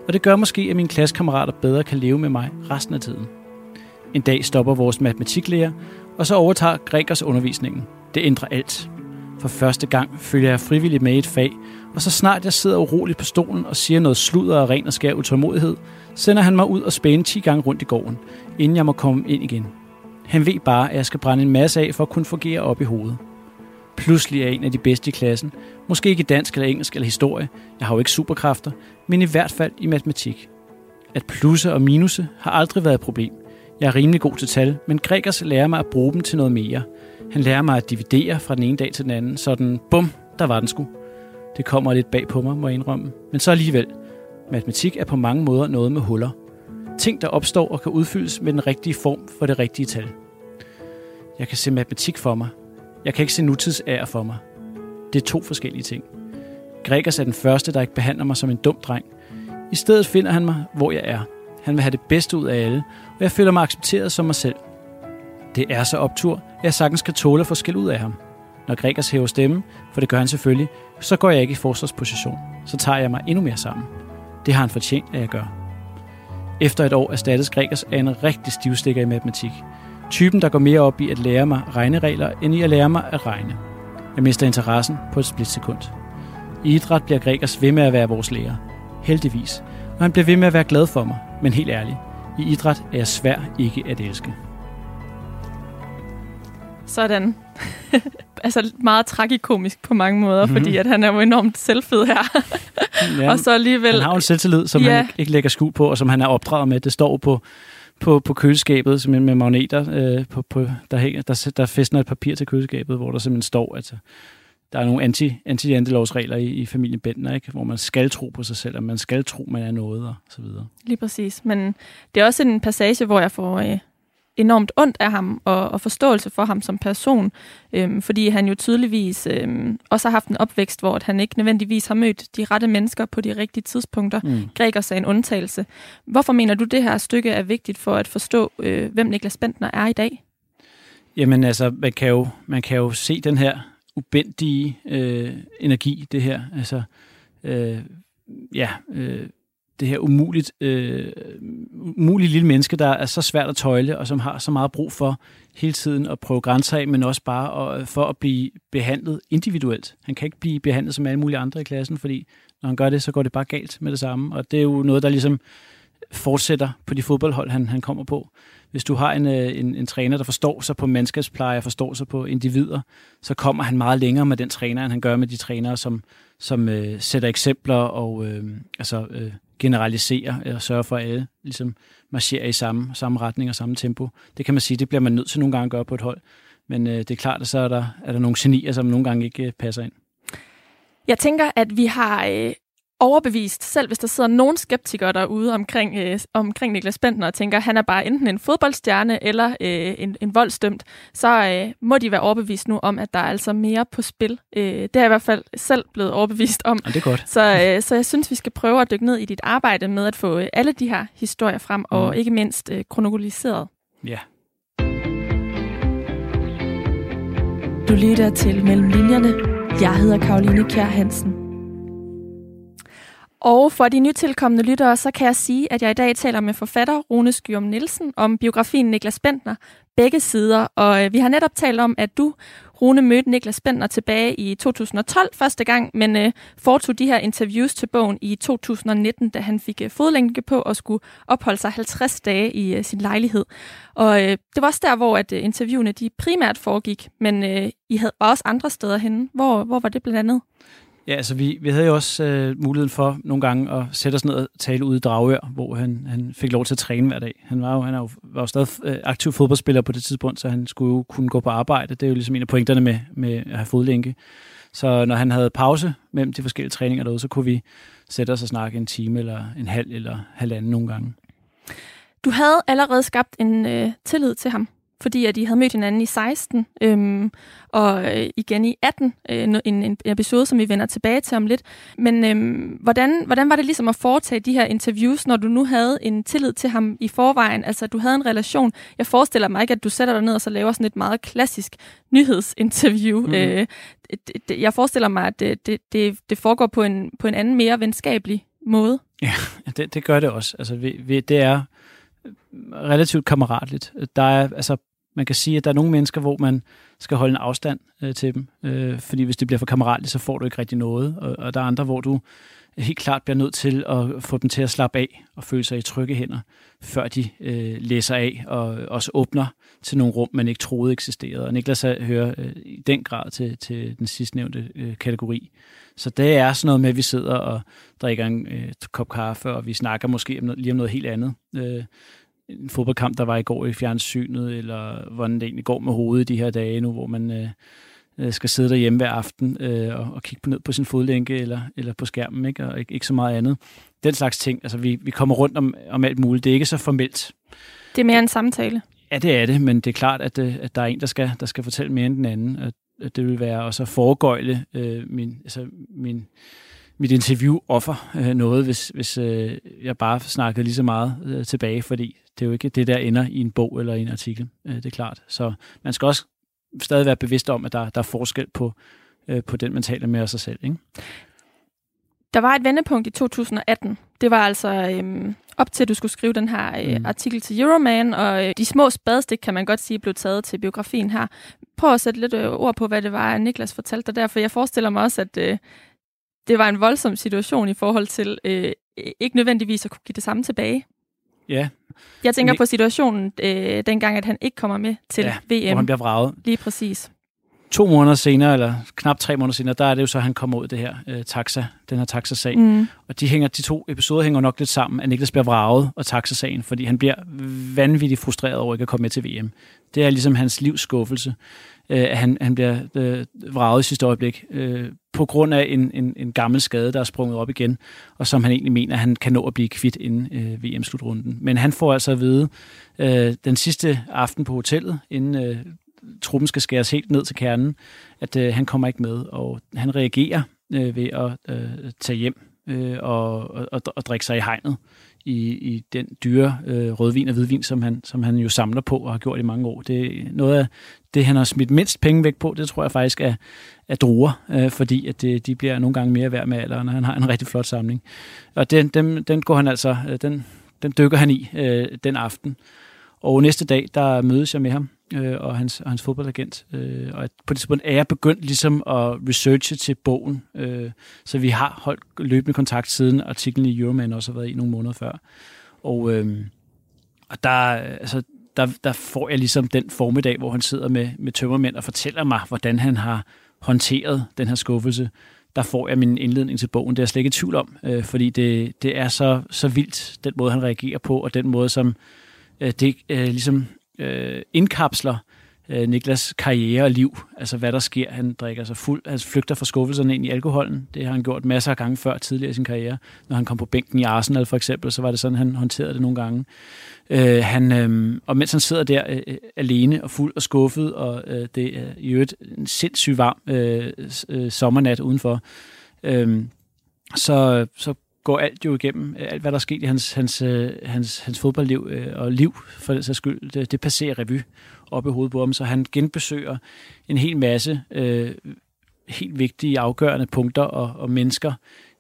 Og det gør måske, at mine klassekammerater bedre kan leve med mig resten af tiden. En dag stopper vores matematiklærer, og så overtager Gregers undervisningen. Det ændrer alt. For første gang følger jeg frivilligt med i et fag, og så snart jeg sidder uroligt på stolen og siger noget sludder og ren og skær utålmodighed, sender han mig ud og spæne 10 gange rundt i gården, inden jeg må komme ind igen. Han ved bare, at jeg skal brænde en masse af for at kunne fungere op i hovedet. Pludselig er en af de bedste i klassen. Måske ikke i dansk eller engelsk eller historie. Jeg har jo ikke superkræfter, men i hvert fald i matematik. At plusse og minuse har aldrig været et problem. Jeg er rimelig god til tal, men Gregers lærer mig at bruge dem til noget mere. Han lærer mig at dividere fra den ene dag til den anden, sådan bum, der var den sgu. Det kommer lidt bag på mig, må jeg indrømme. Men så alligevel. Matematik er på mange måder noget med huller. Ting, der opstår og kan udfyldes med den rigtige form for det rigtige tal. Jeg kan se matematik for mig. Jeg kan ikke se nutidsære for mig. Det er to forskellige ting. Gregers er den første, der ikke behandler mig som en dum dreng. I stedet finder han mig, hvor jeg er. Han vil have det bedste ud af alle, og jeg føler mig accepteret som mig selv. Det er så optur, at jeg sagtens kan tåle at få skæld ud af ham. Når Gregers hæver stemme, for det gør han selvfølgelig, så går jeg ikke i forsvarsposition. Så tager jeg mig endnu mere sammen. Det har han fortjent, at jeg gør. Efter et år erstattes Gregers af en rigtig stivstikker i matematik. Typen, der går mere op i at lære mig regneregler, end i at lære mig at regne. Jeg mister interessen på et splitsekund. I idræt bliver Gregers ved med at være vores lærer. Heldigvis. Og han bliver ved med at være glad for mig. Men helt ærligt, i idræt er jeg svær ikke at elske. Sådan. altså meget tragikomisk på mange måder, mm-hmm. fordi at han er jo enormt selvfed her. ja, og så alligevel... Han har jo en selvtillid, som ja. han ikke, ikke lægger skue på, og som han er opdraget med. Det står på, på, på køleskabet simpelthen med magneter, øh, på, på, der, hænger, der, der fæstner et papir til køleskabet, hvor der simpelthen står, at der er nogle anti, anti-jantelovsregler i, i familien Bentner, ikke? hvor man skal tro på sig selv, og man skal tro, man er noget, og så videre. Lige præcis. Men det er også en passage, hvor jeg får øh, enormt ondt af ham og, og forståelse for ham som person, øhm, fordi han jo tydeligvis øhm, også har haft en opvækst, hvor han ikke nødvendigvis har mødt de rette mennesker på de rigtige tidspunkter. Mm. Gregers er en undtagelse. Hvorfor mener du, det her stykke er vigtigt for at forstå, øh, hvem Niklas Bentner er i dag? Jamen altså, man kan jo, man kan jo se den her ubendige øh, energi, det her. Altså, øh, ja, øh, det her umuligt, øh, umuligt lille menneske, der er så svært at tøjle, og som har så meget brug for hele tiden at prøve grænser af, men også bare at, øh, for at blive behandlet individuelt. Han kan ikke blive behandlet som alle mulige andre i klassen, fordi når han gør det, så går det bare galt med det samme. Og det er jo noget, der ligesom fortsætter på de fodboldhold, han, han kommer på. Hvis du har en, øh, en, en træner, der forstår sig på mandskabspleje, forstår sig på individer, så kommer han meget længere med den træner, end han gør med de trænere, som, som øh, sætter eksempler og øh, altså, øh, generaliserer og sørger for, at alle ligesom marcherer i samme, samme retning og samme tempo. Det kan man sige, det bliver man nødt til nogle gange at gøre på et hold. Men øh, det er klart, at så er der, er der nogle genier, som nogle gange ikke øh, passer ind. Jeg tænker, at vi har øh, overbevist, selv hvis der sidder nogen skeptikere derude omkring, øh, omkring Niklas Bentner og tænker, at han er bare enten en fodboldstjerne eller øh, en, en voldsdømt, så øh, må de være overbevist nu om, at der er altså mere på spil. Øh, det er jeg i hvert fald selv blevet overbevist om. Ja, det er godt. Så, øh, så jeg synes, vi skal prøve at dykke ned i dit arbejde med at få øh, alle de her historier frem, mm. og ikke mindst øh, kronologiseret. Ja. Du lytter til Mellem Linjerne. Jeg hedder Karoline Kjær Hansen. Og for de nytilkommende lyttere, så kan jeg sige, at jeg i dag taler med forfatter Rune Skyrum Nielsen om biografien Niklas Bentner, begge sider. Og øh, vi har netop talt om, at du, Rune, mødte Niklas Bentner tilbage i 2012 første gang, men øh, foretog de her interviews til bogen i 2019, da han fik øh, fodlænke på og skulle opholde sig 50 dage i øh, sin lejlighed. Og øh, det var også der, hvor at, øh, interviewene de primært foregik, men øh, I havde også andre steder henne. Hvor, hvor var det blandt andet? Ja, altså vi, vi havde jo også øh, muligheden for nogle gange at sætte os ned og tale ude i Dragør, hvor han, han fik lov til at træne hver dag. Han var jo, han er jo, var jo stadig øh, aktiv fodboldspiller på det tidspunkt, så han skulle jo kunne gå på arbejde. Det er jo ligesom en af pointerne med, med at have fodlænke. Så når han havde pause mellem de forskellige træninger derude, så kunne vi sætte os og snakke en time eller en halv eller halvanden nogle gange. Du havde allerede skabt en øh, tillid til ham fordi at de havde mødt hinanden i 16, øhm, og øh, igen i 18, øh, en, en episode, som vi vender tilbage til om lidt. Men øhm, hvordan, hvordan var det ligesom at foretage de her interviews, når du nu havde en tillid til ham i forvejen? Altså, du havde en relation. Jeg forestiller mig ikke, at du sætter dig ned og så laver sådan et meget klassisk nyhedsinterview. Mm. Øh, det, jeg forestiller mig, at det, det, det, det foregår på en, på en anden, mere venskabelig måde. Ja, det, det gør det også. Altså, vi, vi, det er relativt kammeratligt. Der er, altså, man kan sige, at der er nogle mennesker, hvor man skal holde en afstand øh, til dem, øh, fordi hvis det bliver for kammeratligt, så får du ikke rigtig noget, og, og der er andre, hvor du helt klart bliver nødt til at få dem til at slappe af og føle sig i trygge hænder, før de øh, læser af og også åbner til nogle rum, man ikke troede eksisterede. Og Niklas hører øh, i den grad til, til den sidstnævnte øh, kategori. Så det er sådan noget med, at vi sidder og drikker en øh, kop kaffe, og vi snakker måske om noget, lige om noget helt andet. Øh, en fodboldkamp, der var i går i fjernsynet, eller hvordan det egentlig går med hovedet de her dage nu, hvor man øh, øh, skal sidde derhjemme hver aften øh, og, og kigge på ned på sin fodlænke eller, eller på skærmen, ikke? og ikke, ikke så meget andet. Den slags ting. Altså, vi, vi kommer rundt om, om alt muligt. Det er ikke så formelt. Det er mere en samtale. Ja, det er det, men det er klart, at, øh, at der er en, der skal, der skal fortælle mere end den anden. At, det vil være også at foregøjle øh, min, altså min, mit interview offer øh, noget, hvis, hvis øh, jeg bare snakkede lige så meget øh, tilbage, fordi det er jo ikke det, der ender i en bog eller i en artikel, øh, det er klart. Så man skal også stadig være bevidst om, at der, der er forskel på, øh, på den, man taler med sig selv. Ikke? Der var et vendepunkt i 2018. Det var altså øhm, op til, at du skulle skrive den her øh, mm. artikel til Euroman, og øh, de små spadestik, kan man godt sige, blev taget til biografien her. Prøv at sætte lidt øh, ord på, hvad det var, Niklas fortalte dig der, for jeg forestiller mig også, at øh, det var en voldsom situation i forhold til øh, ikke nødvendigvis at kunne give det samme tilbage. Ja. Jeg tænker Men... på situationen øh, dengang, at han ikke kommer med til ja, VM. hvor han bliver vraget. Lige præcis. To måneder senere, eller knap tre måneder senere, der er det jo så, at han kommer ud det her øh, taxa, den her taxa-sag. Mm. Og de, hænger, de to episoder hænger nok lidt sammen, at Niklas bliver vraget og taxa-sagen, fordi han bliver vanvittigt frustreret over ikke at komme med til VM. Det er ligesom hans livs skuffelse øh, at han, han bliver øh, vraget i sidste øjeblik, øh, på grund af en, en, en gammel skade, der er sprunget op igen, og som han egentlig mener, han kan nå at blive kvidt inden øh, VM-slutrunden. Men han får altså at vide øh, den sidste aften på hotellet, inden øh, truppen skal skæres helt ned til kernen, at øh, han kommer ikke med, og han reagerer øh, ved at øh, tage hjem øh, og, og, og drikke sig i hegnet i, i den dyre øh, rødvin og hvidvin, som han, som han jo samler på og har gjort i mange år. Det er noget af det, han har smidt mindst penge væk på, det tror jeg faktisk er, er druer, øh, fordi at det, de bliver nogle gange mere værd med alderen, og han har en rigtig flot samling. Og den, den, den går han altså, øh, den, den dykker han i øh, den aften. Og næste dag, der mødes jeg med ham øh, og hans, og hans fodboldagent. Øh, og på det tidspunkt er jeg begyndt ligesom at researche til bogen, øh, så vi har holdt løbende kontakt siden artiklen i Euroman også har været i nogle måneder før. Og, øh, og der, altså, der, der får jeg ligesom den formiddag, hvor han sidder med, med tømmermænd og fortæller mig, hvordan han har håndteret den her skuffelse. Der får jeg min indledning til bogen. Det er jeg slet ikke i tvivl om, øh, fordi det, det er så, så vildt, den måde, han reagerer på, og den måde, som øh, det øh, ligesom øh, indkapsler øh, Niklas karriere og liv. Altså hvad der sker. Han drikker sig fuld. Han flygter fra skuffelserne ind i alkoholen. Det har han gjort masser af gange før tidligere i sin karriere. Når han kom på bænken i Arsenal for eksempel, så var det sådan, han håndterede det nogle gange. Øh, han, øh, og mens han sidder der øh, øh alene og fuld og skuffet, og øh, det er i øvrigt en sindssygt varm øh, øh, sommernat udenfor, øh, så, så går alt jo igennem, øh, alt hvad der er sket i hans, hans, øh, hans, hans fodboldliv øh, og liv, for den sags skyld, det, det passerer revy op i hovedet på ham, så han genbesøger en hel masse øh, helt vigtige, afgørende punkter og, og mennesker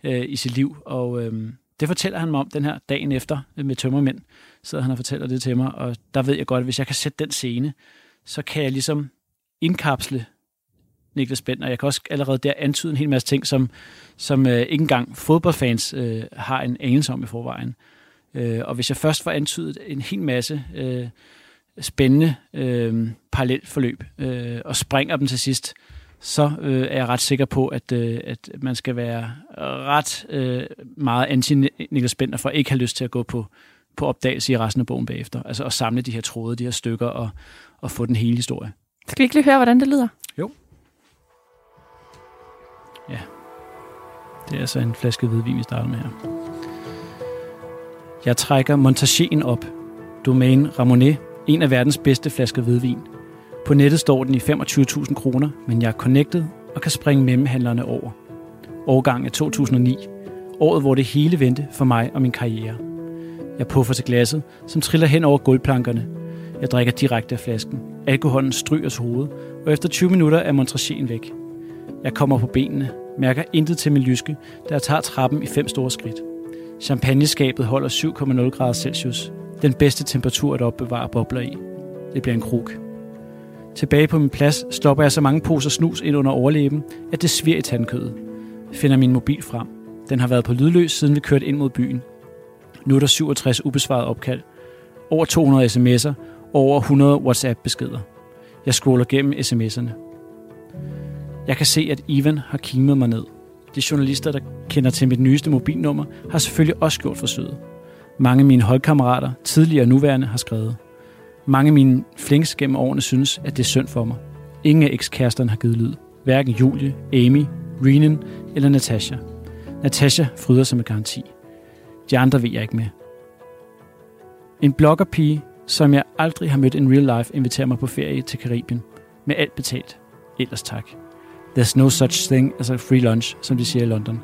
øh, i sit liv, og øh, det fortæller han mig om den her dagen efter med tømmermænd, så han og fortæller det til mig, og der ved jeg godt, at hvis jeg kan sætte den scene, så kan jeg ligesom indkapsle Niklas Bent, og jeg kan også allerede der antyde en hel masse ting, som, som øh, ikke engang fodboldfans øh, har en anelse om i forvejen. Øh, og hvis jeg først får antydet en hel masse øh, spændende øh, parallelforløb, øh, og springer dem til sidst, så øh, er jeg ret sikker på, at, øh, at man skal være ret øh, meget anti-Niklas Bender for at ikke have lyst til at gå på, på opdagelse i resten af bogen bagefter. Altså at samle de her tråde, de her stykker og, og få den hele historie. Skal vi ikke lige høre, hvordan det lyder? Jo. Ja. Det er altså en flaske hvidvin, vi starter med her. Jeg trækker Montagen op. Domaine Ramonet, en af verdens bedste flasker hvidvin. På nettet står den i 25.000 kroner, men jeg er connected og kan springe mellemhandlerne over. Årgang er 2009. Året, hvor det hele vendte for mig og min karriere. Jeg puffer til glasset, som triller hen over gulvplankerne. Jeg drikker direkte af flasken. Alkoholen stryger hoved, hovedet, og efter 20 minutter er Montrachéen væk. Jeg kommer på benene, mærker intet til min lyske, da jeg tager trappen i fem store skridt. Champagneskabet holder 7,0 grader Celsius. Den bedste temperatur at opbevare bobler i. Det bliver en kruk. Tilbage på min plads stopper jeg så mange poser snus ind under overleben, at det sviger i tandkødet. Finder min mobil frem. Den har været på lydløs, siden vi kørte ind mod byen. Nu er der 67 ubesvarede opkald, over 200 sms'er og over 100 WhatsApp-beskeder. Jeg scroller gennem sms'erne. Jeg kan se, at Ivan har kimet mig ned. De journalister, der kender til mit nyeste mobilnummer, har selvfølgelig også gjort forsøget. Mange af mine holdkammerater, tidligere og nuværende, har skrevet. Mange af mine flinks gennem årene synes, at det er synd for mig. Ingen af ekskæresterne har givet lyd. Hverken Julie, Amy, Renan eller Natasha. Natasha fryder sig med garanti. De andre ved jeg ikke med. En bloggerpige, som jeg aldrig har mødt in real life, inviterer mig på ferie til Karibien. Med alt betalt. Ellers tak. There's no such thing as a free lunch, som de siger i London.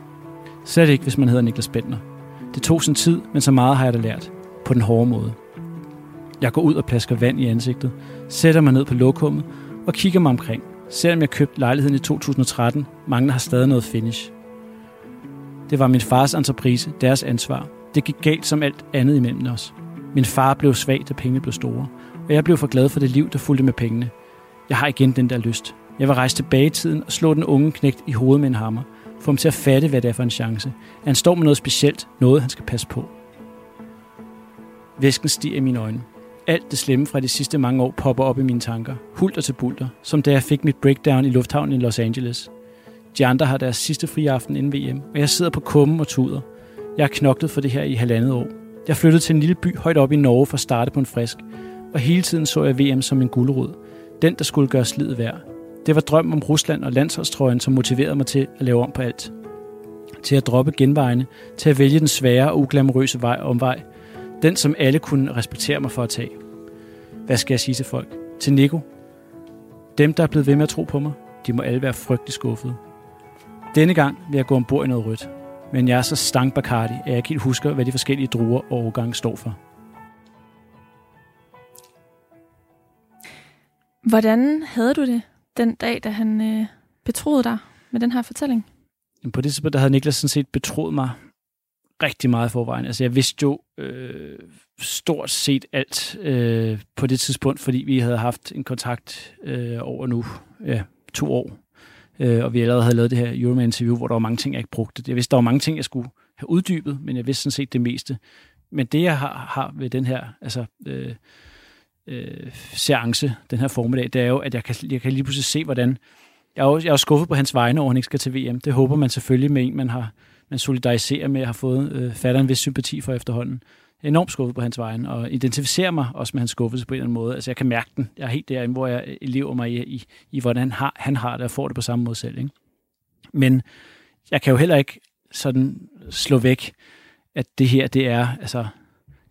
Slet ikke, hvis man hedder Niklas Bentner. Det tog sin tid, men så meget har jeg da lært. På den hårde måde. Jeg går ud og plasker vand i ansigtet, sætter mig ned på lokummet og kigger mig omkring. Selvom jeg købte lejligheden i 2013, mangler har stadig noget finish. Det var min fars entreprise, deres ansvar. Det gik galt som alt andet imellem os. Min far blev svag, da pengene blev store, og jeg blev for glad for det liv, der fulgte med pengene. Jeg har igen den der lyst. Jeg vil rejse tilbage i tiden og slå den unge knægt i hovedet med en hammer. Få ham til at fatte, hvad det er for en chance. At han står med noget specielt, noget han skal passe på. Væsken stiger i mine øjne. Alt det slemme fra de sidste mange år popper op i mine tanker. Hulter til bulter, som da jeg fik mit breakdown i lufthavnen i Los Angeles. De andre har deres sidste fri aften inden VM, og jeg sidder på kummen og tuder. Jeg har knoklet for det her i halvandet år. Jeg flyttede til en lille by højt op i Norge for at starte på en frisk, og hele tiden så jeg VM som en guldrod. Den, der skulle gøre slidet værd. Det var drømmen om Rusland og landsholdstrøjen, som motiverede mig til at lave om på alt. Til at droppe genvejene, til at vælge den svære og uglamorøse vej omvej. Den, som alle kunne respektere mig for at tage. Hvad skal jeg sige til folk? Til Nico? Dem, der er blevet ved med at tro på mig, de må alle være frygtelig skuffede. Denne gang vil jeg gå ombord i noget rødt. Men jeg er så stank Bacardi, at jeg ikke helt husker, hvad de forskellige druer og årgange står for. Hvordan havde du det den dag, da han øh, betroede dig med den her fortælling? På det tidspunkt, der havde Niklas sådan set betroet mig rigtig meget i forvejen. Altså jeg vidste jo øh, stort set alt øh, på det tidspunkt, fordi vi havde haft en kontakt øh, over nu ja, to år. Øh, og vi allerede havde lavet det her Euroman-interview, hvor der var mange ting, jeg ikke brugte. Jeg vidste, der var mange ting, jeg skulle have uddybet, men jeg vidste sådan set det meste. Men det, jeg har, har ved den her altså, øh, øh, seance, den her formiddag, det er jo, at jeg kan, jeg kan lige pludselig se, hvordan... Jeg er, jo, jeg er skuffet på hans vegne over, at han ikke skal til VM. Det håber man selvfølgelig med en, man har man solidariserer med, at har fået øh, fatter en vis sympati for efterhånden. Jeg er enormt skuffet på hans vegne, og identificerer mig også med hans skuffelse på en eller anden måde. Altså, jeg kan mærke den. Jeg er helt derinde, hvor jeg øh, lever mig i, i, i hvordan han har, han har det, og får det på samme måde selv. Ikke? Men jeg kan jo heller ikke sådan slå væk, at det her, det er, altså,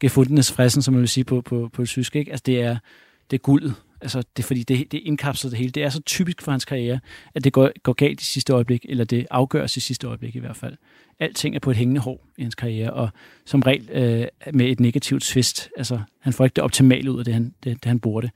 gefundenes fressen, som man vil sige på, på, på tysk, ikke? Altså, det er, det er guldet. Altså, det er fordi, det, det indkapsler det hele. Det er så typisk for hans karriere, at det går, går galt i sidste øjeblik, eller det afgøres i sidste øjeblik i hvert fald. Alting er på et hængende hår i hans karriere, og som regel øh, med et negativt twist. Altså, han får ikke det optimale ud af det, han, det, det han burde.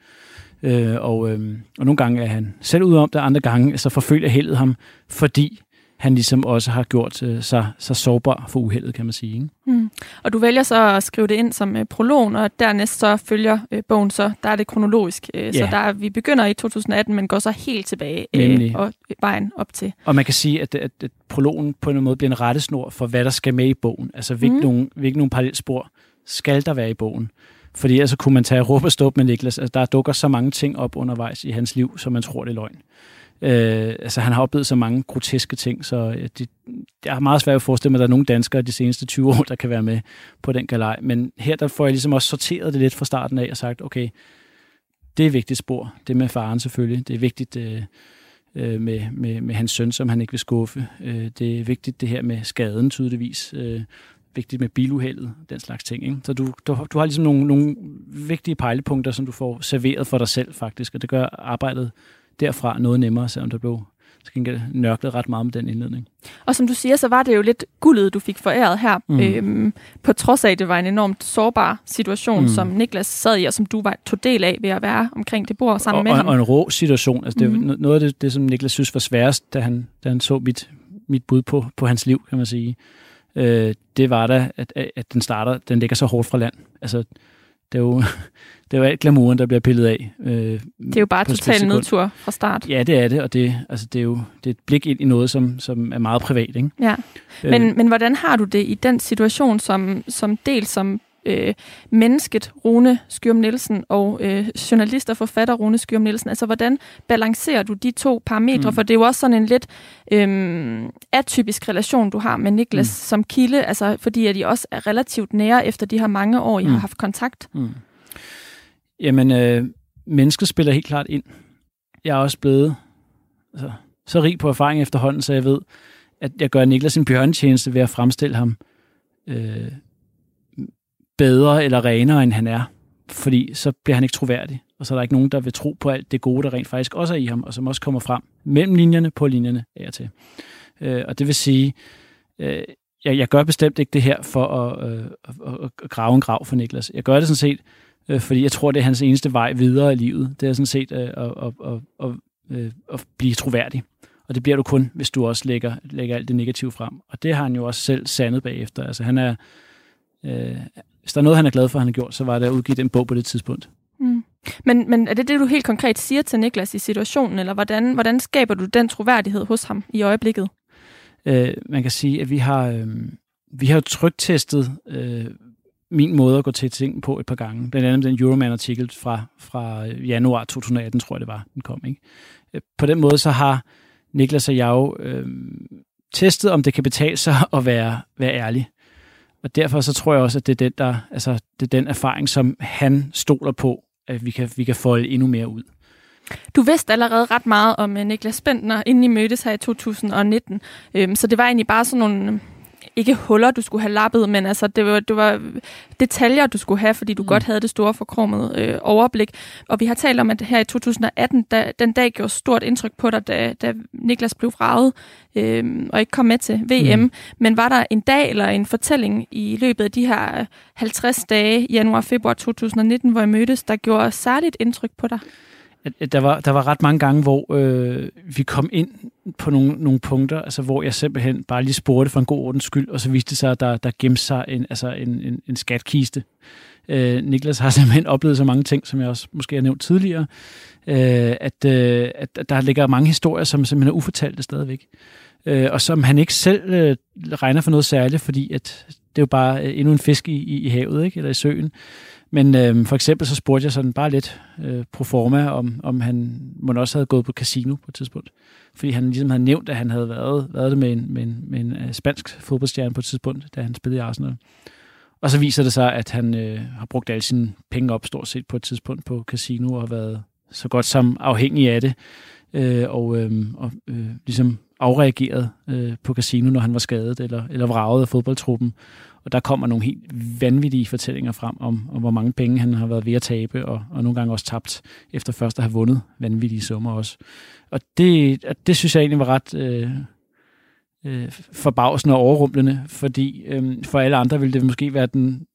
Øh, og, øh, og nogle gange er han selv ude om det, andre gange så forfølger heldet ham, fordi han ligesom også har gjort øh, sig, sig sårbar for uheldet, kan man sige. Ikke? Mm. Og du vælger så at skrive det ind som øh, prologen, og dernæst så følger øh, bogen så, der er det kronologisk. Øh, yeah. Så der, vi begynder i 2018, men går så helt tilbage øh, og vejen op til. Og man kan sige, at, at, at prologen på en måde bliver en rettesnor for, hvad der skal med i bogen. Altså hvilke mm. nogle, hvilke nogle parallelspor skal der være i bogen. Fordi altså kunne man tage råb og stå med Niklas. Altså, der dukker så mange ting op undervejs i hans liv, som man tror, det er løgn. Øh, altså, han har oplevet så mange groteske ting, så øh, det, jeg har meget svært at forestille mig, at der er nogle danskere de seneste 20 år, der kan være med på den galej. Men her der får jeg ligesom også sorteret det lidt fra starten af og sagt, okay, det er et vigtigt spor. Det med faren selvfølgelig. Det er vigtigt øh, øh, med, med, med hans søn, som han ikke vil skuffe. Øh, det er vigtigt det her med skaden tydeligvis. Øh, vigtigt med biluheldet, den slags ting. Ikke? Så du, du, du har ligesom nogle, nogle vigtige pejlepunkter, som du får serveret for dig selv faktisk, og det gør arbejdet derfra noget nemmere, selvom der blev til nørklet ret meget med den indledning. Og som du siger, så var det jo lidt guldet, du fik foræret her, mm. øhm, på trods af, at det var en enormt sårbar situation, mm. som Niklas sad i, og som du var, tog del af ved at være omkring det bord sammen og, med og, ham. Og en rå situation. Altså, det mm. noget af det, det, som Niklas synes var sværest, da han, da han så mit, mit bud på, på hans liv, kan man sige, øh, det var da, at, at den starter, den ligger så hårdt fra land. Altså, det er jo, det er jo alt glamouren, der bliver pillet af. Øh, det er jo bare total nedtur fra start. Ja, det er det, og det, altså, det er jo det er et blik ind i noget, som, som er meget privat. Ikke? Ja. Men, øh, men hvordan har du det i den situation, som, som del som øh, mennesket Rune Skyrm Nielsen og øh, journalist og forfatter Rune Skyrm Nielsen. Altså, hvordan balancerer du de to parametre? Mm. For det er jo også sådan en lidt øh, atypisk relation, du har med Niklas mm. som kilde, altså, fordi at de også er relativt nære efter de her mange år, I mm. har haft kontakt. Mm. Jamen, øh, mennesket spiller helt klart ind. Jeg er også blevet altså, så rig på erfaring efterhånden, så jeg ved, at jeg gør Niklas en bjørntjeneste ved at fremstille ham øh, bedre eller renere, end han er. Fordi så bliver han ikke troværdig, og så er der ikke nogen, der vil tro på alt det gode, der rent faktisk også er i ham, og som også kommer frem mellem linjerne på linjerne af og til. Øh, og det vil sige, øh, jeg, jeg gør bestemt ikke det her for at, øh, at, at grave en grav for Niklas. Jeg gør det sådan set, øh, fordi jeg tror, det er hans eneste vej videre i livet. Det er sådan set øh, at, at, at, at, øh, at blive troværdig. Og det bliver du kun, hvis du også lægger, lægger alt det negative frem. Og det har han jo også selv sandet bagefter. Altså han er, øh, hvis der er noget, han er glad for, han har gjort, så var det at udgive den bog på det tidspunkt. Mm. Men, men er det det, du helt konkret siger til Niklas i situationen, eller hvordan, hvordan skaber du den troværdighed hos ham i øjeblikket? Øh, man kan sige, at vi har, øh, vi har trygtestet øh, min måde at gå til ting på et par gange. Blandt andet den Euroman-artikel fra, fra januar 2018, tror jeg det var, den kom. Ikke? Øh, på den måde så har Niklas og jeg jo øh, testet, om det kan betale sig at være, være ærlig. Og derfor så tror jeg også, at det er den, der, altså, det er den erfaring, som han stoler på, at vi kan, vi kan folde endnu mere ud. Du vidste allerede ret meget om øh, Niklas Bentner, inden I mødtes her i 2019. Øhm, så det var egentlig bare sådan nogle ikke huller, du skulle have lappet, men altså, det, var, det var detaljer, du skulle have, fordi du mm. godt havde det store forkromede øh, overblik. Og vi har talt om, at her i 2018, da, den dag gjorde stort indtryk på dig, da, da Niklas blev vraget øh, og ikke kom med til VM. Mm. Men var der en dag eller en fortælling i løbet af de her 50 dage, januar-februar 2019, hvor I mødtes, der gjorde særligt indtryk på dig? At der var, der var ret mange gange, hvor øh, vi kom ind på nogle, nogle punkter, altså hvor jeg simpelthen bare lige spurgte for en god ordens skyld, og så viste det sig, at der, der gemte sig en, altså en, en, en skatkiste. Øh, Niklas har simpelthen oplevet så mange ting, som jeg også måske har nævnt tidligere, øh, at, øh, at der ligger mange historier, som simpelthen er ufortalte stadigvæk. Øh, og som han ikke selv øh, regner for noget særligt, fordi at det er jo bare øh, endnu en fisk i, i, i havet, ikke? eller i søen. Men øh, for eksempel så spurgte jeg sådan bare lidt øh, pro forma, om, om han måske også havde gået på casino på et tidspunkt. Fordi han ligesom havde nævnt, at han havde været, været det med en, med en, med en uh, spansk fodboldstjerne på et tidspunkt, da han spillede i Arsenal. Og så viser det sig, at han øh, har brugt alle sine penge op stort set på et tidspunkt på casino og har været så godt som afhængig af det. Øh, og øh, og øh, ligesom afreageret øh, på casino, når han var skadet eller, eller vraget af fodboldtruppen. Og der kommer nogle helt vanvittige fortællinger frem om, om hvor mange penge han har været ved at tabe, og, og nogle gange også tabt, efter først at have vundet vanvittige summer også. Og det, det synes jeg egentlig var ret øh, øh, forbavsende og overrumplende, fordi øh, for alle andre ville det måske være den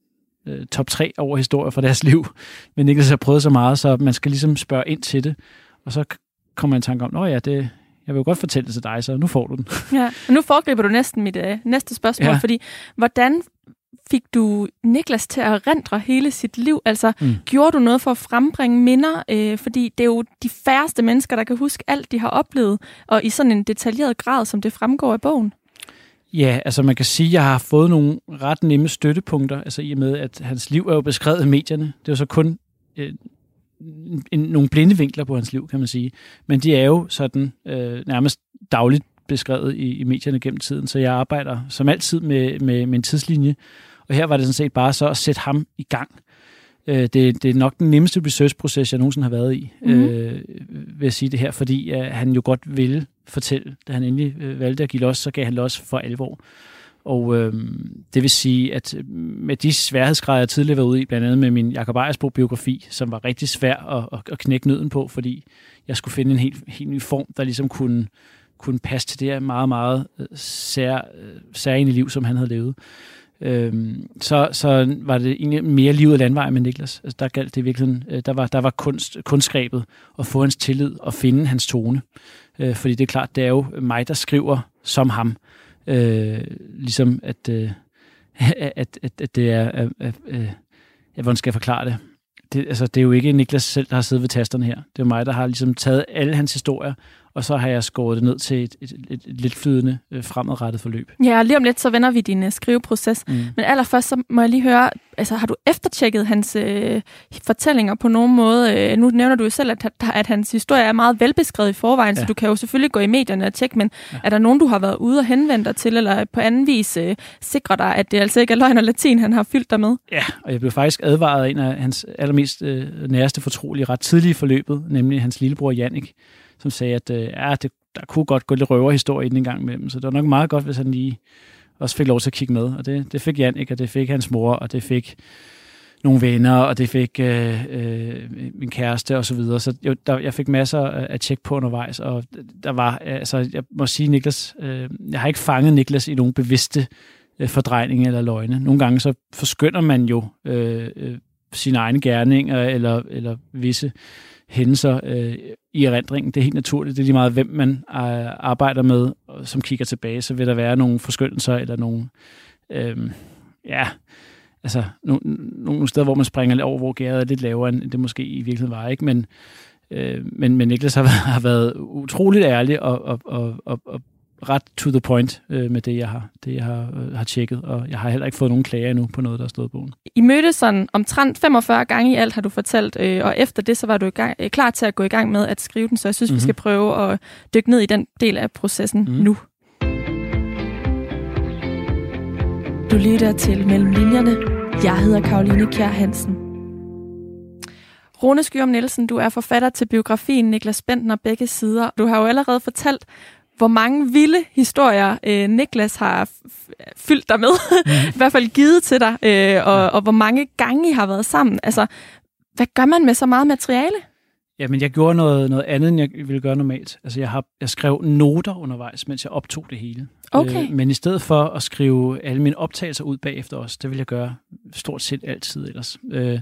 øh, top 3 over historier fra deres liv. Men Niklas har prøvet så meget, så man skal ligesom spørge ind til det. Og så kommer man i tanke om, at ja, det, jeg vil jo godt fortælle det til dig, så nu får du den. Ja, og nu foregriber du næsten mit øh, næste spørgsmål, ja. fordi hvordan fik du Niklas til at rendre hele sit liv? Altså, mm. gjorde du noget for at frembringe minder? Øh, fordi det er jo de færreste mennesker, der kan huske alt, de har oplevet, og i sådan en detaljeret grad, som det fremgår af bogen. Ja, altså man kan sige, at jeg har fået nogle ret nemme støttepunkter, altså i og med, at hans liv er jo beskrevet i medierne. Det er jo så kun øh, en, nogle blinde vinkler på hans liv, kan man sige. Men de er jo sådan øh, nærmest dagligt beskrevet i, i medierne gennem tiden, så jeg arbejder som altid med, med, med en tidslinje, og her var det sådan set bare så at sætte ham i gang. Øh, det, det er nok den nemmeste research-proces, jeg nogensinde har været i, mm-hmm. øh, vil jeg sige det her, fordi øh, han jo godt ville fortælle, da han endelig øh, valgte at give los, så gav han los for alvor. Og øh, det vil sige, at øh, med de sværhedsgrader, jeg tidligere var ude i, blandt andet med min Jacob Ejersbo-biografi, som var rigtig svær at, at, knække nøden på, fordi jeg skulle finde en helt, helt ny form, der ligesom kunne, kunne passe til det her meget, meget øh, sær, øh, særlige liv, som han havde levet. Øh, så, så var det egentlig mere livet af landvej med Niklas. Altså, der galt det virkelig, der var, der var kunst, kunstgrebet at få hans tillid og finde hans tone. Øh, fordi det er klart, det er jo mig, der skriver som ham. Øh, ligesom at, øh, at, at, at det er, at, at, øh, at, hvordan skal jeg forklare det? Det, altså, det er jo ikke Niklas selv, der har siddet ved tasterne her. Det er mig, der har ligesom taget alle hans historier og så har jeg skåret det ned til et, et, et, et lidt flydende øh, fremadrettet forløb. Ja, lige om lidt, så vender vi din uh, skriveproces. Mm. Men allerførst, så må jeg lige høre, altså har du eftertjekket hans øh, fortællinger på nogen måde? Øh, nu nævner du jo selv, at, at hans historie er meget velbeskrevet i forvejen, ja. så du kan jo selvfølgelig gå i medierne og tjekke, men ja. er der nogen, du har været ude og henvende dig til, eller på anden vis øh, sikre dig, at det altså ikke er løgn og latin, han har fyldt dig med? Ja, og jeg blev faktisk advaret af en af hans allermest øh, næreste fortrolige ret tidlige forløbet, nemlig hans lillebror Jannik, som sagde, at øh, ja, det, der kunne godt gå lidt røverhistorie ind en gang imellem, så det var nok meget godt, hvis han lige også fik lov til at kigge med. Og det, det fik Jan, ikke? og det fik hans mor, og det fik nogle venner, og det fik øh, øh, min kæreste og så videre. Så jo, der, jeg fik masser af tjek på undervejs, og der var, altså jeg må sige, Niklas, øh, jeg har ikke fanget Niklas i nogen bevidste øh, fordrejning eller løgne. Nogle gange så forskynder man jo øh, øh, sine egne gerninger eller, eller visse hændelser øh, i erindringen. Det er helt naturligt. Det er lige meget, hvem man øh, arbejder med, som kigger tilbage. Så vil der være nogle forskyndelser eller nogle... Øh, ja, altså nogle, nogle steder, hvor man springer lidt over, hvor gæret er lidt lavere, end det måske i virkeligheden var. Ikke? Men, øh, men, men Niklas har været, har været utroligt ærlig og, og, og, og, og ret to the point øh, med det, jeg har, det, jeg har, øh, har tjekket, og jeg har heller ikke fået nogen klager endnu på noget, der er stået i bogen. I mødtes sådan omtrent 45 gange i alt, har du fortalt, øh, og efter det, så var du i gang, øh, klar til at gå i gang med at skrive den, så jeg synes, mm-hmm. vi mhm. skal prøve at dykke ned i den del af processen mm-hmm. nu. Du lytter til Mellem Linjerne. Jeg hedder Karoline Kjær Hansen. Rune Skyrum Nielsen, du er forfatter til biografien Niklas Bentner begge sider. Du har jo allerede fortalt, hvor mange vilde historier øh, Niklas har fyldt dig med, mm. i hvert fald givet til dig, øh, og, og hvor mange gange I har været sammen. Altså, hvad gør man med så meget materiale? Jamen, jeg gjorde noget, noget andet, end jeg ville gøre normalt. Altså, jeg, har, jeg skrev noter undervejs, mens jeg optog det hele. Okay. Øh, men i stedet for at skrive alle mine optagelser ud bagefter også, det vil jeg gøre stort set altid ellers, øh,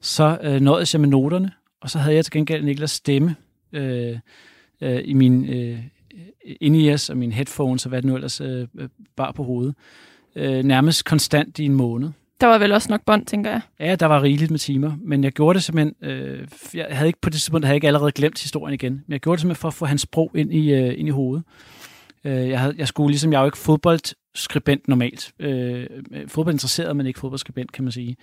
så øh, nåede jeg med noterne, og så havde jeg til gengæld Niklas stemme øh, øh, i min... Øh, in-ears og mine headphones og hvad det nu ellers øh, bar på hovedet. Øh, nærmest konstant i en måned. Der var vel også nok bånd, tænker jeg. Ja, der var rigeligt med timer, men jeg gjorde det simpelthen, øh, jeg havde ikke på det tidspunkt, havde jeg ikke allerede glemt historien igen, men jeg gjorde det simpelthen for at få hans sprog ind i, øh, ind i hovedet. Øh, jeg, havde, jeg skulle ligesom, jeg er jo ikke fodboldskribent normalt. Øh, fodboldinteresseret, men ikke fodboldskribent, kan man sige.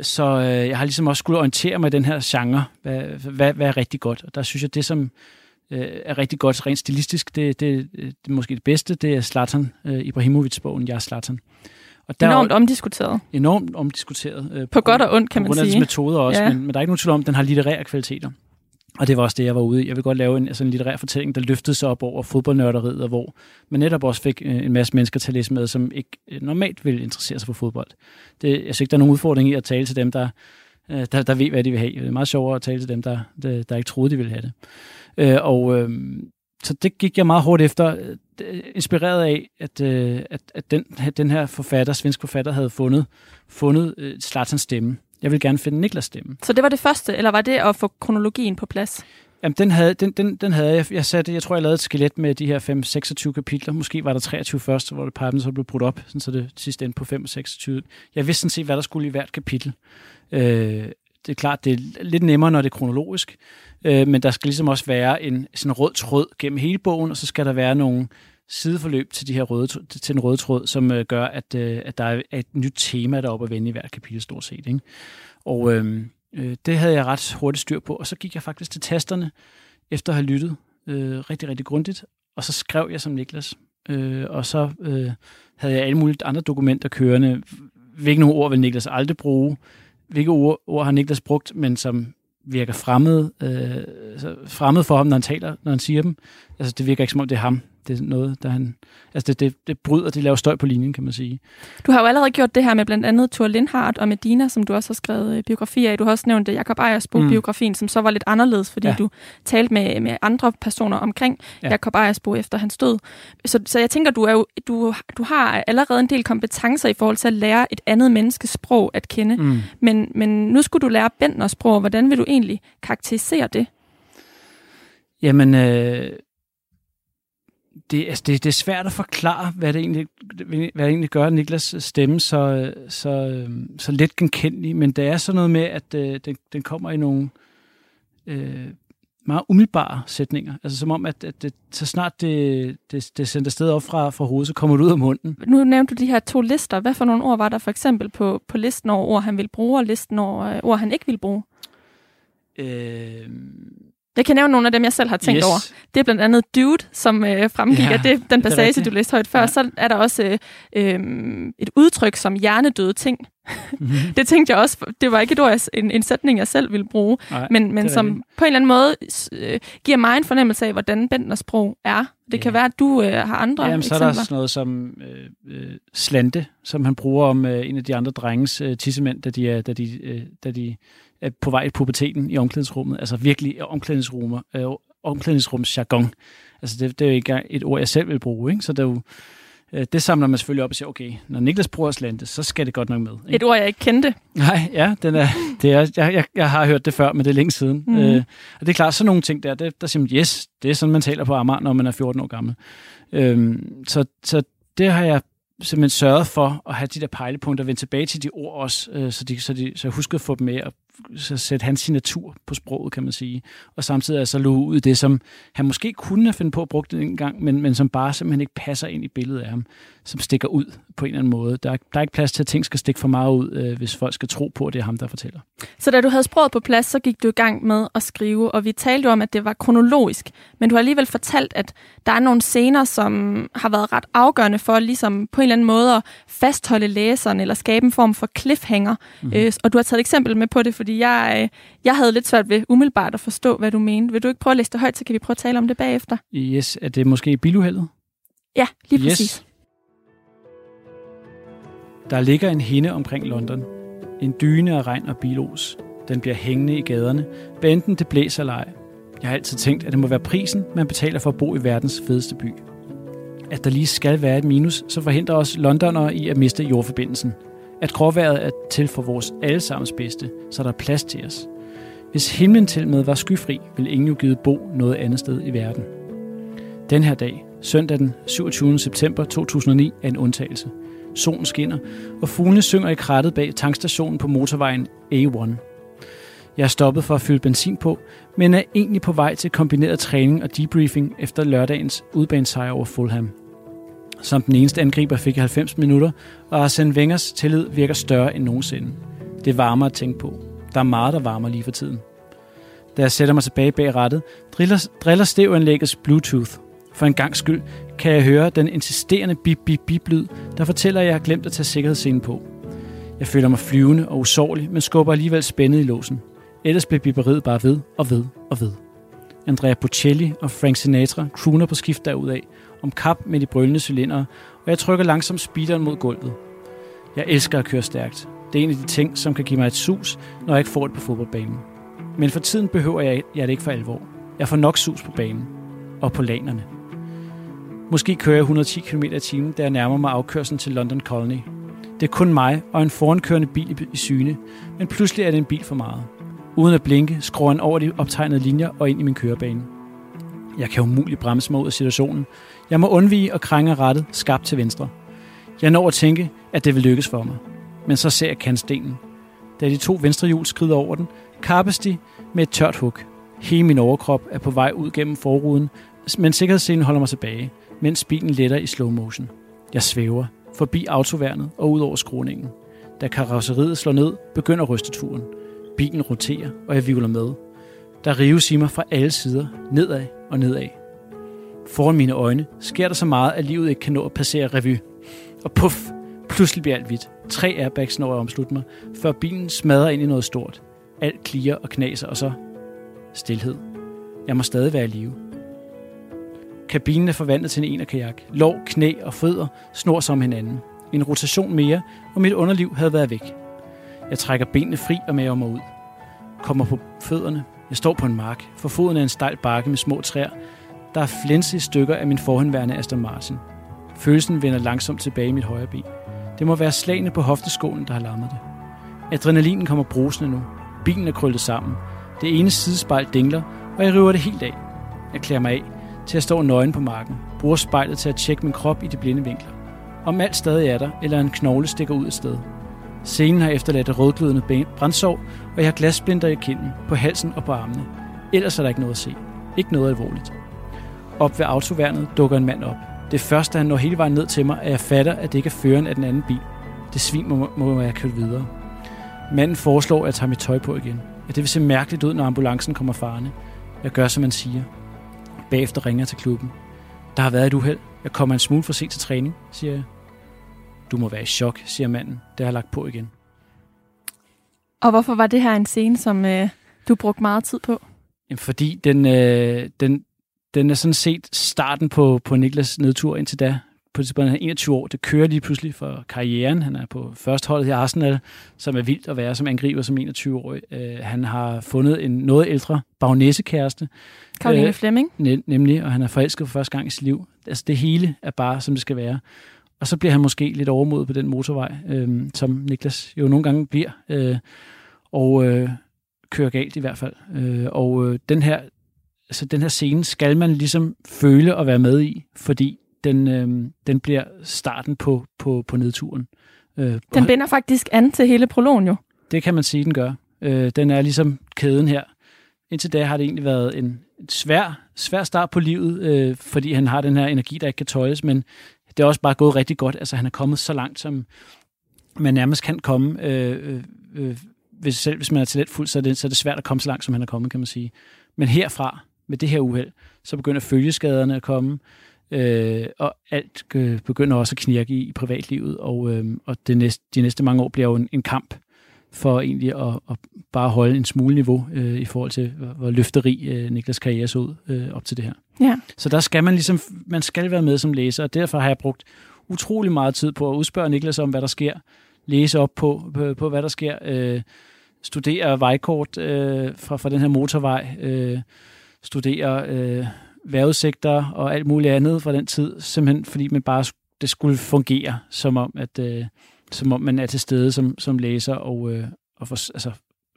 Så øh, jeg har ligesom også skulle orientere mig i den her genre, hvad, hvad, hvad er rigtig godt. Og der synes jeg, det som øh, er rigtig godt rent stilistisk. Det, det, det er måske det bedste, det er Zlatan, øh, Ibrahimovic-bogen, Jeg er Zlatan. Og der enormt er omdiskuteret. Enormt omdiskuteret. Øh, på, på godt og ondt, kan man sige. På grund af metoder også, ja. men, men der er ikke nogen tvivl om, at den har litterære kvaliteter. Og det var også det, jeg var ude i. Jeg vil godt lave en, altså en litterær fortælling, der løftede sig op over fodboldnørderiet, og hvor man netop også fik øh, en masse mennesker til at læse med, som ikke øh, normalt ville interessere sig for fodbold. Det, jeg synes ikke, der er nogen udfordring i at tale til dem, der, øh, der, der ved, hvad de vil have. Det er meget sjovere at tale til dem, der, der, der ikke troede, de ville have det. Øh, og øh, så det gik jeg meget hårdt efter, øh, inspireret af, at, øh, at, at den, den her forfatter, svensk forfatter, havde fundet, fundet øh, Slatans stemme. Jeg vil gerne finde Niklas stemme. Så det var det første, eller var det at få kronologien på plads? Jamen, den havde, den, den, den havde jeg. Jeg, satte, jeg tror, jeg lavede et skelet med de her 5-26 kapitler. Måske var der 23 først, hvor det pipen så blev brudt op, sådan, så det sidste endte på 5-26. Jeg vidste sådan set, hvad der skulle i hvert kapitel. Øh, det er klart, det er lidt nemmere, når det er kronologisk, øh, men der skal ligesom også være en sådan rød tråd gennem hele bogen, og så skal der være nogle sideforløb til, de her røde, til den røde tråd, som øh, gør, at, øh, at der er et nyt tema, der er oppe at vende i hvert kapitel stort set. Ikke? Og, øh, Øh, det havde jeg ret hurtigt styr på, og så gik jeg faktisk til tasterne, efter at have lyttet øh, rigtig, rigtig grundigt, og så skrev jeg som Niklas. Øh, og så øh, havde jeg alle mulige andre dokumenter kørende. Hvilke nogle ord vil Niklas aldrig bruge? Hvilke ord, ord har Niklas brugt, men som virker fremmed, øh, fremmed for ham, når han taler, når han siger dem. Altså, det virker ikke som om, det er ham, det er noget, der han... Altså, det, det, det bryder, det laver støj på linjen, kan man sige. Du har jo allerede gjort det her med blandt andet Thor Lindhardt og Medina, som du også har skrevet øh, biografier af. Du har også nævnt det, Jacob Ejersbo-biografien, mm. som så var lidt anderledes, fordi ja. du talte med, med andre personer omkring ja. Jacob Ejersbo efter hans død. Så, så jeg tænker, du, er jo, du, du har allerede en del kompetencer i forhold til at lære et andet menneskes sprog at kende. Mm. Men, men nu skulle du lære Bentners sprog. Hvordan vil du egentlig karakterisere det? Jamen, øh, det, altså det, det er svært at forklare, hvad det egentlig, hvad det egentlig gør, Niklas stemme så, så, så let genkendelig, men det er sådan noget med, at øh, den, den kommer i nogle øh, meget umiddelbare sætninger. Altså som om, at, at det, så snart det, det, det sendt afsted op fra, fra hovedet, så kommer det ud af munden. Nu nævnte du de her to lister. Hvad for nogle ord var der for eksempel på, på listen over ord, han vil bruge, og listen over øh, ord, han ikke vil bruge? Øh jeg kan nævne nogle af dem, jeg selv har tænkt yes. over. Det er blandt andet Dude, som øh, fremgik ja, af det, den passage, du læste højt før. Ja. Så er der også øh, øh, et udtryk som hjernedøde ting. Mm-hmm. det tænkte jeg også, det var ikke et ord, en, en sætning, jeg selv ville bruge, Nej, men, men som rigtigt. på en eller anden måde øh, giver mig en fornemmelse af, hvordan Bentners sprog er. Det ja. kan være, at du øh, har andre Jamen, eksempler. så er der sådan noget som øh, øh, slante, som han bruger om øh, en af de andre drenges øh, tissemænd, da de, er, da de, øh, da de er på vej i puberteten i omklædningsrummet. Altså virkelig omklædningsrummer, øh, omklædningsrumsjargon. Altså det, det er jo ikke et ord, jeg selv vil bruge. Ikke? Så det er jo, øh, det samler man selvfølgelig op og siger, okay, når Niklas bruger slante, så skal det godt nok med. Ikke? Et ord, jeg ikke kendte. Nej, ja, den er, det er, jeg, jeg, jeg har hørt det før, men det er længe siden. Mm. Øh, og det er klart, så nogle ting der, det, der siger man, yes, det er sådan, man taler på Amager, når man er 14 år gammel. Øh, så, så det har jeg simpelthen sørget for at have de der pejlepunkter, vende tilbage til de ord også, øh, så, de, så, de, så jeg huskede at få dem med og så sætte hans signatur på sproget, kan man sige. Og samtidig altså lå ud det, som han måske kunne have fundet på at bruge det en gang, men, men som bare simpelthen ikke passer ind i billedet af ham, som stikker ud på en eller anden måde. Der er, der er ikke plads til, at ting skal stikke for meget ud, øh, hvis folk skal tro på, at det er ham, der fortæller. Så da du havde sproget på plads, så gik du i gang med at skrive, og vi talte om, at det var kronologisk, men du har alligevel fortalt, at der er nogle scener, som har været ret afgørende for ligesom på en eller anden måde at fastholde læseren, eller skabe en form for cliffhanger. Mm-hmm. Øh, og du har taget et eksempel med på det, fordi jeg, øh, jeg havde lidt svært ved umiddelbart at forstå, hvad du mente. Vil du ikke prøve at læse det højt, så kan vi prøve at tale om det bagefter? Yes, er det måske biluheldet? Ja, lige yes. Der ligger en hinde omkring London. En dyne af regn og bilos. Den bliver hængende i gaderne, hvad enten det blæser eller ej. Jeg har altid tænkt, at det må være prisen, man betaler for at bo i verdens fedeste by. At der lige skal være et minus, så forhindrer os londonere i at miste jordforbindelsen. At gråværet er til for vores allesammens bedste, så der er plads til os. Hvis himlen til med var skyfri, ville ingen jo givet bo noget andet sted i verden. Den her dag, søndag den 27. september 2009, er en undtagelse – Solen skinner, og fuglene synger i krattet bag tankstationen på motorvejen A1. Jeg er stoppet for at fylde benzin på, men er egentlig på vej til kombineret træning og debriefing efter lørdagens udbanesejr over Fulham. Som den eneste angriber fik jeg 90 minutter, og Arsene Wengers tillid virker større end nogensinde. Det varmer at tænke på. Der er meget, der varmer lige for tiden. Da jeg sætter mig tilbage bag rattet, driller, driller stævanlæggets Bluetooth. For en gang skyld kan jeg høre den insisterende bip-bip-bip-lyd, der fortæller, at jeg har glemt at tage sikkerhedsscenen på. Jeg føler mig flyvende og usårlig, men skubber alligevel spændet i låsen. Ellers bliver bipperiet bare ved og ved og ved. Andrea Bocelli og Frank Sinatra crooner på skift derudaf, om kap med de brølende cylindere, og jeg trykker langsomt speederen mod gulvet. Jeg elsker at køre stærkt. Det er en af de ting, som kan give mig et sus, når jeg ikke får det på fodboldbanen. Men for tiden behøver jeg, jeg det ikke for alvor. Jeg får nok sus på banen. Og på lanerne. Måske kører jeg 110 km i timen, da jeg nærmer mig afkørslen til London Colony. Det er kun mig og en forankørende bil i syne, men pludselig er det en bil for meget. Uden at blinke, skruer han over de optegnede linjer og ind i min kørebane. Jeg kan umuligt bremse mig ud af situationen. Jeg må undvige og krænge rettet skarpt til venstre. Jeg når at tænke, at det vil lykkes for mig. Men så ser jeg kantstenen. Da de to venstre hjul skrider over den, kappes de med et tørt hug. Hele min overkrop er på vej ud gennem forruden, men sikkerhedsscenen holder mig tilbage mens bilen letter i slow motion. Jeg svæver, forbi autoværnet og ud over skråningen. Da karosseriet slår ned, begynder rysteturen. Bilen roterer, og jeg vivler med. Der rives i mig fra alle sider, nedad og nedad. Foran mine øjne sker der så meget, at livet ikke kan nå at passere revy. Og puff, pludselig bliver alt hvidt. Tre airbags når jeg omslutte mig, før bilen smadrer ind i noget stort. Alt kliger og knaser, og så stilhed. Jeg må stadig være i live. Kabinen er forvandlet til en en kajak. Knæ og fødder snor sig om hinanden. En rotation mere, og mit underliv havde været væk. Jeg trækker benene fri og maver mig ud. Kommer på fødderne. Jeg står på en mark. For foden er en stejl bakke med små træer. Der er flænse stykker af min forhenværende Aston Martin. Følelsen vender langsomt tilbage i mit højre ben. Det må være slagene på hofteskålen, der har lammet det. Adrenalinen kommer brusende nu. Bilen er krøllet sammen. Det ene sidespejl dingler, og jeg river det helt af. Jeg klæder mig af til at stå nøgen på marken. Bruger spejlet til at tjekke min krop i de blinde vinkler. Om alt stadig er der, eller en knogle stikker ud af sted. Scenen har efterladt et rødglødende brændsår, og jeg har glassplinter i kinden, på halsen og på armene. Ellers er der ikke noget at se. Ikke noget alvorligt. Op ved autoværnet dukker en mand op. Det første, han når hele vejen ned til mig, er jeg fatter, at det ikke er føreren af den anden bil. Det svin må, må jeg køre videre. Manden foreslår, at jeg tager mit tøj på igen. At det vil se mærkeligt ud, når ambulancen kommer farne. Jeg gør, som man siger. Bagefter ringer jeg til klubben. Der har været et uheld. Jeg kommer en smule for sent til træning, siger jeg. Du må være i chok, siger manden. Det har jeg lagt på igen. Og hvorfor var det her en scene, som øh, du brugte meget tid på? Jamen, fordi den, øh, den, den er sådan set starten på, på Niklas nedtur indtil da. På det han er 21 år. Det kører lige pludselig for karrieren. Han er på førsteholdet i Arsenal, som er vildt at være som angriber som 21-årig. Øh, han har fundet en noget ældre bagnæsekæreste. Karoline øh, Flemming. Ne- nemlig, og han er forelsket for første gang i sit liv. Altså det hele er bare, som det skal være. Og så bliver han måske lidt overmodet på den motorvej, øh, som Niklas jo nogle gange bliver. Øh, og øh, kører galt i hvert fald. Øh, og øh, den her altså den her scene skal man ligesom føle og være med i, fordi den, øh, den bliver starten på, på, på nedturen. Øh, den binder faktisk an til hele prologen jo. Det kan man sige, den gør. Øh, den er ligesom kæden her. Indtil da har det egentlig været en svær, svær start på livet, øh, fordi han har den her energi, der ikke kan tøjes, men det er også bare gået rigtig godt. Altså han er kommet så langt, som man nærmest kan komme. Øh, øh, øh hvis, selv hvis man er talentfuld, så er, det, så er det svært at komme så langt, som han er kommet, kan man sige. Men herfra, med det her uheld, så begynder følgeskaderne at komme, øh, og alt øh, begynder også at knirke i, i privatlivet, og, øh, og det næste, de næste mange år bliver jo en, en kamp for egentlig at, at bare holde en smule niveau øh, i forhold til, hvor, hvor løfteri øh, Niklas karriere så ud øh, op til det her. Ja. Så der skal man ligesom, man skal være med som læser, og derfor har jeg brugt utrolig meget tid på at udspørge Niklas om, hvad der sker, læse op på, på, på hvad der sker, øh, studere vejkort øh, fra, fra den her motorvej, øh, studere øh, vejrudsigter og alt muligt andet fra den tid, simpelthen fordi man bare det skulle fungere, som om, at, øh, som om man er til stede som, som læser og, øh, og for, altså,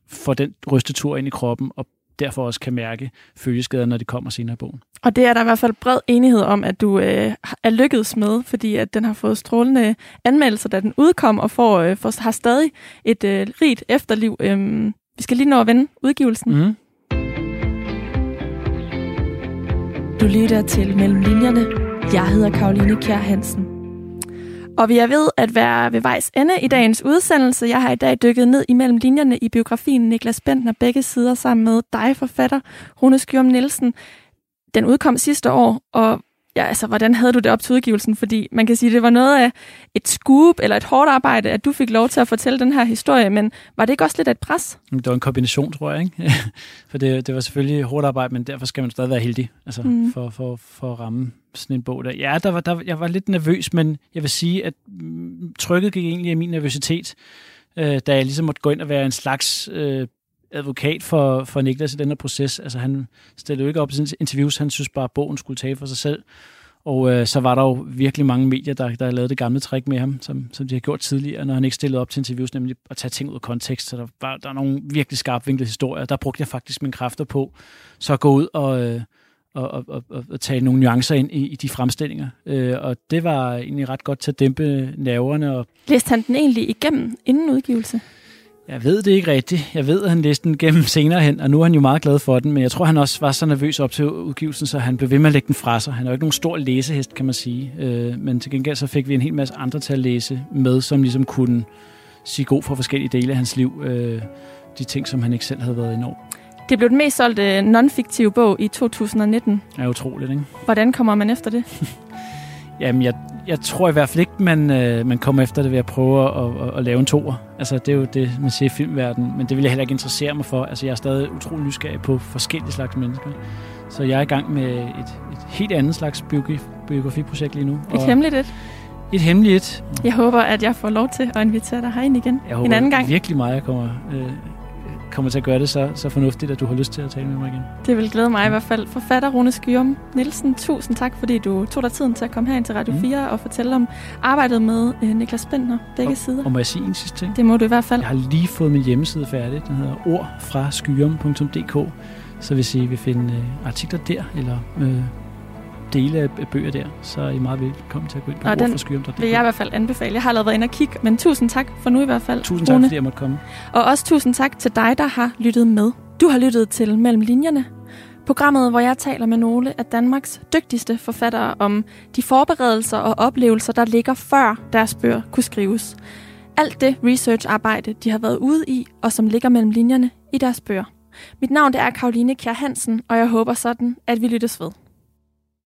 får den rystetur ind i kroppen og derfor også kan mærke følgeskader, når det kommer senere i bogen. Og det er der i hvert fald bred enighed om, at du øh, er lykkedes med, fordi at den har fået strålende anmeldelser, da den udkom, og får, øh, for, har stadig et øh, rigt efterliv. Øh, vi skal lige nå at vende udgivelsen. Mm. Du lytter til Mellem Linjerne. Jeg hedder Karoline Kjær Hansen. Og vi er ved at være ved vejs ende i dagens udsendelse. Jeg har i dag dykket ned imellem linjerne i biografien Niklas Bentner begge sider sammen med dig, forfatter Rune Skjørm Nielsen. Den udkom sidste år, og ja, altså, hvordan havde du det op til udgivelsen? Fordi man kan sige, at det var noget af et scoop eller et hårdt arbejde, at du fik lov til at fortælle den her historie, men var det ikke også lidt af et pres? Det var en kombination, tror jeg. Ikke? for det, det var selvfølgelig hårdt arbejde, men derfor skal man stadig være heldig altså, mm. for, for, for at ramme sådan en bog der. Ja, der var, der, jeg var lidt nervøs, men jeg vil sige, at mm, trykket gik egentlig af min nervøsitet, øh, da jeg ligesom måtte gå ind og være en slags øh, advokat for, for Niklas i den her proces. Altså han stillede jo ikke op i sine interviews, han synes bare, at bogen skulle tale for sig selv. Og øh, så var der jo virkelig mange medier, der, der lavede det gamle trick med ham, som, som de har gjort tidligere, når han ikke stillede op til interviews, nemlig at tage ting ud af kontekst. Så der var der er nogle virkelig skarpvinklede historier. Der brugte jeg faktisk mine kræfter på, så at gå ud og, øh, og, og, og, og tage nogle nuancer ind i, i de fremstillinger. Øh, og det var egentlig ret godt til at dæmpe nerverne. Og Læste han den egentlig igennem inden udgivelse? Jeg ved det ikke rigtigt. Jeg ved, at han læste den gennem senere hen, og nu er han jo meget glad for den, men jeg tror, han også var så nervøs op til udgivelsen, så han blev ved med at lægge den fra sig. Han er jo ikke nogen stor læsehest, kan man sige, øh, men til gengæld så fik vi en hel masse andre til at læse med, som ligesom kunne sige god for forskellige dele af hans liv. Øh, de ting, som han ikke selv havde været enormt. Det blev den mest solgte non-fiktive bog i 2019. Det er utroligt, ikke? Hvordan kommer man efter det? Jamen, jeg, jeg tror i hvert fald ikke, man, øh, man kommer efter det ved at prøve at, at, at lave en toer. Altså, det er jo det, man siger i filmverdenen, men det vil jeg heller ikke interessere mig for. Altså, jeg er stadig utrolig nysgerrig på forskellige slags mennesker. Så jeg er i gang med et, et helt andet slags biografi, biografiprojekt lige nu. Et hemmeligt et? Et hemmeligt et. Jeg håber, at jeg får lov til at invitere dig herind igen jeg håber en anden gang. virkelig meget, jeg kommer, øh, kommer til at gøre det så, så fornuftigt, at du har lyst til at tale med mig igen. Det vil glæde mig i hvert fald. Forfatter Rune Skyrum Nielsen, tusind tak, fordi du tog dig tiden til at komme herind til Radio 4 mm. og fortælle om arbejdet med øh, Niklas Bentner, begge og, sider. Og må jeg sige en sidste ting? Det må du i hvert fald. Jeg har lige fået min hjemmeside færdig. Den hedder ordfraskyrum.dk Så hvis I vil finde øh, artikler der, eller øh, dele af bøger der, så er I meget velkommen til at gå ind på og den vil jeg i hvert fald anbefale. Jeg har lavet været ind og kigge, men tusind tak for nu i hvert fald. Tusind tak, Rune. fordi jeg måtte komme. Og også tusind tak til dig, der har lyttet med. Du har lyttet til Mellem Linjerne, programmet, hvor jeg taler med nogle af Danmarks dygtigste forfattere om de forberedelser og oplevelser, der ligger før deres bøger kunne skrives. Alt det researcharbejde, de har været ude i, og som ligger mellem linjerne i deres bøger. Mit navn det er Karoline Kjær Hansen, og jeg håber sådan, at vi lyttes ved.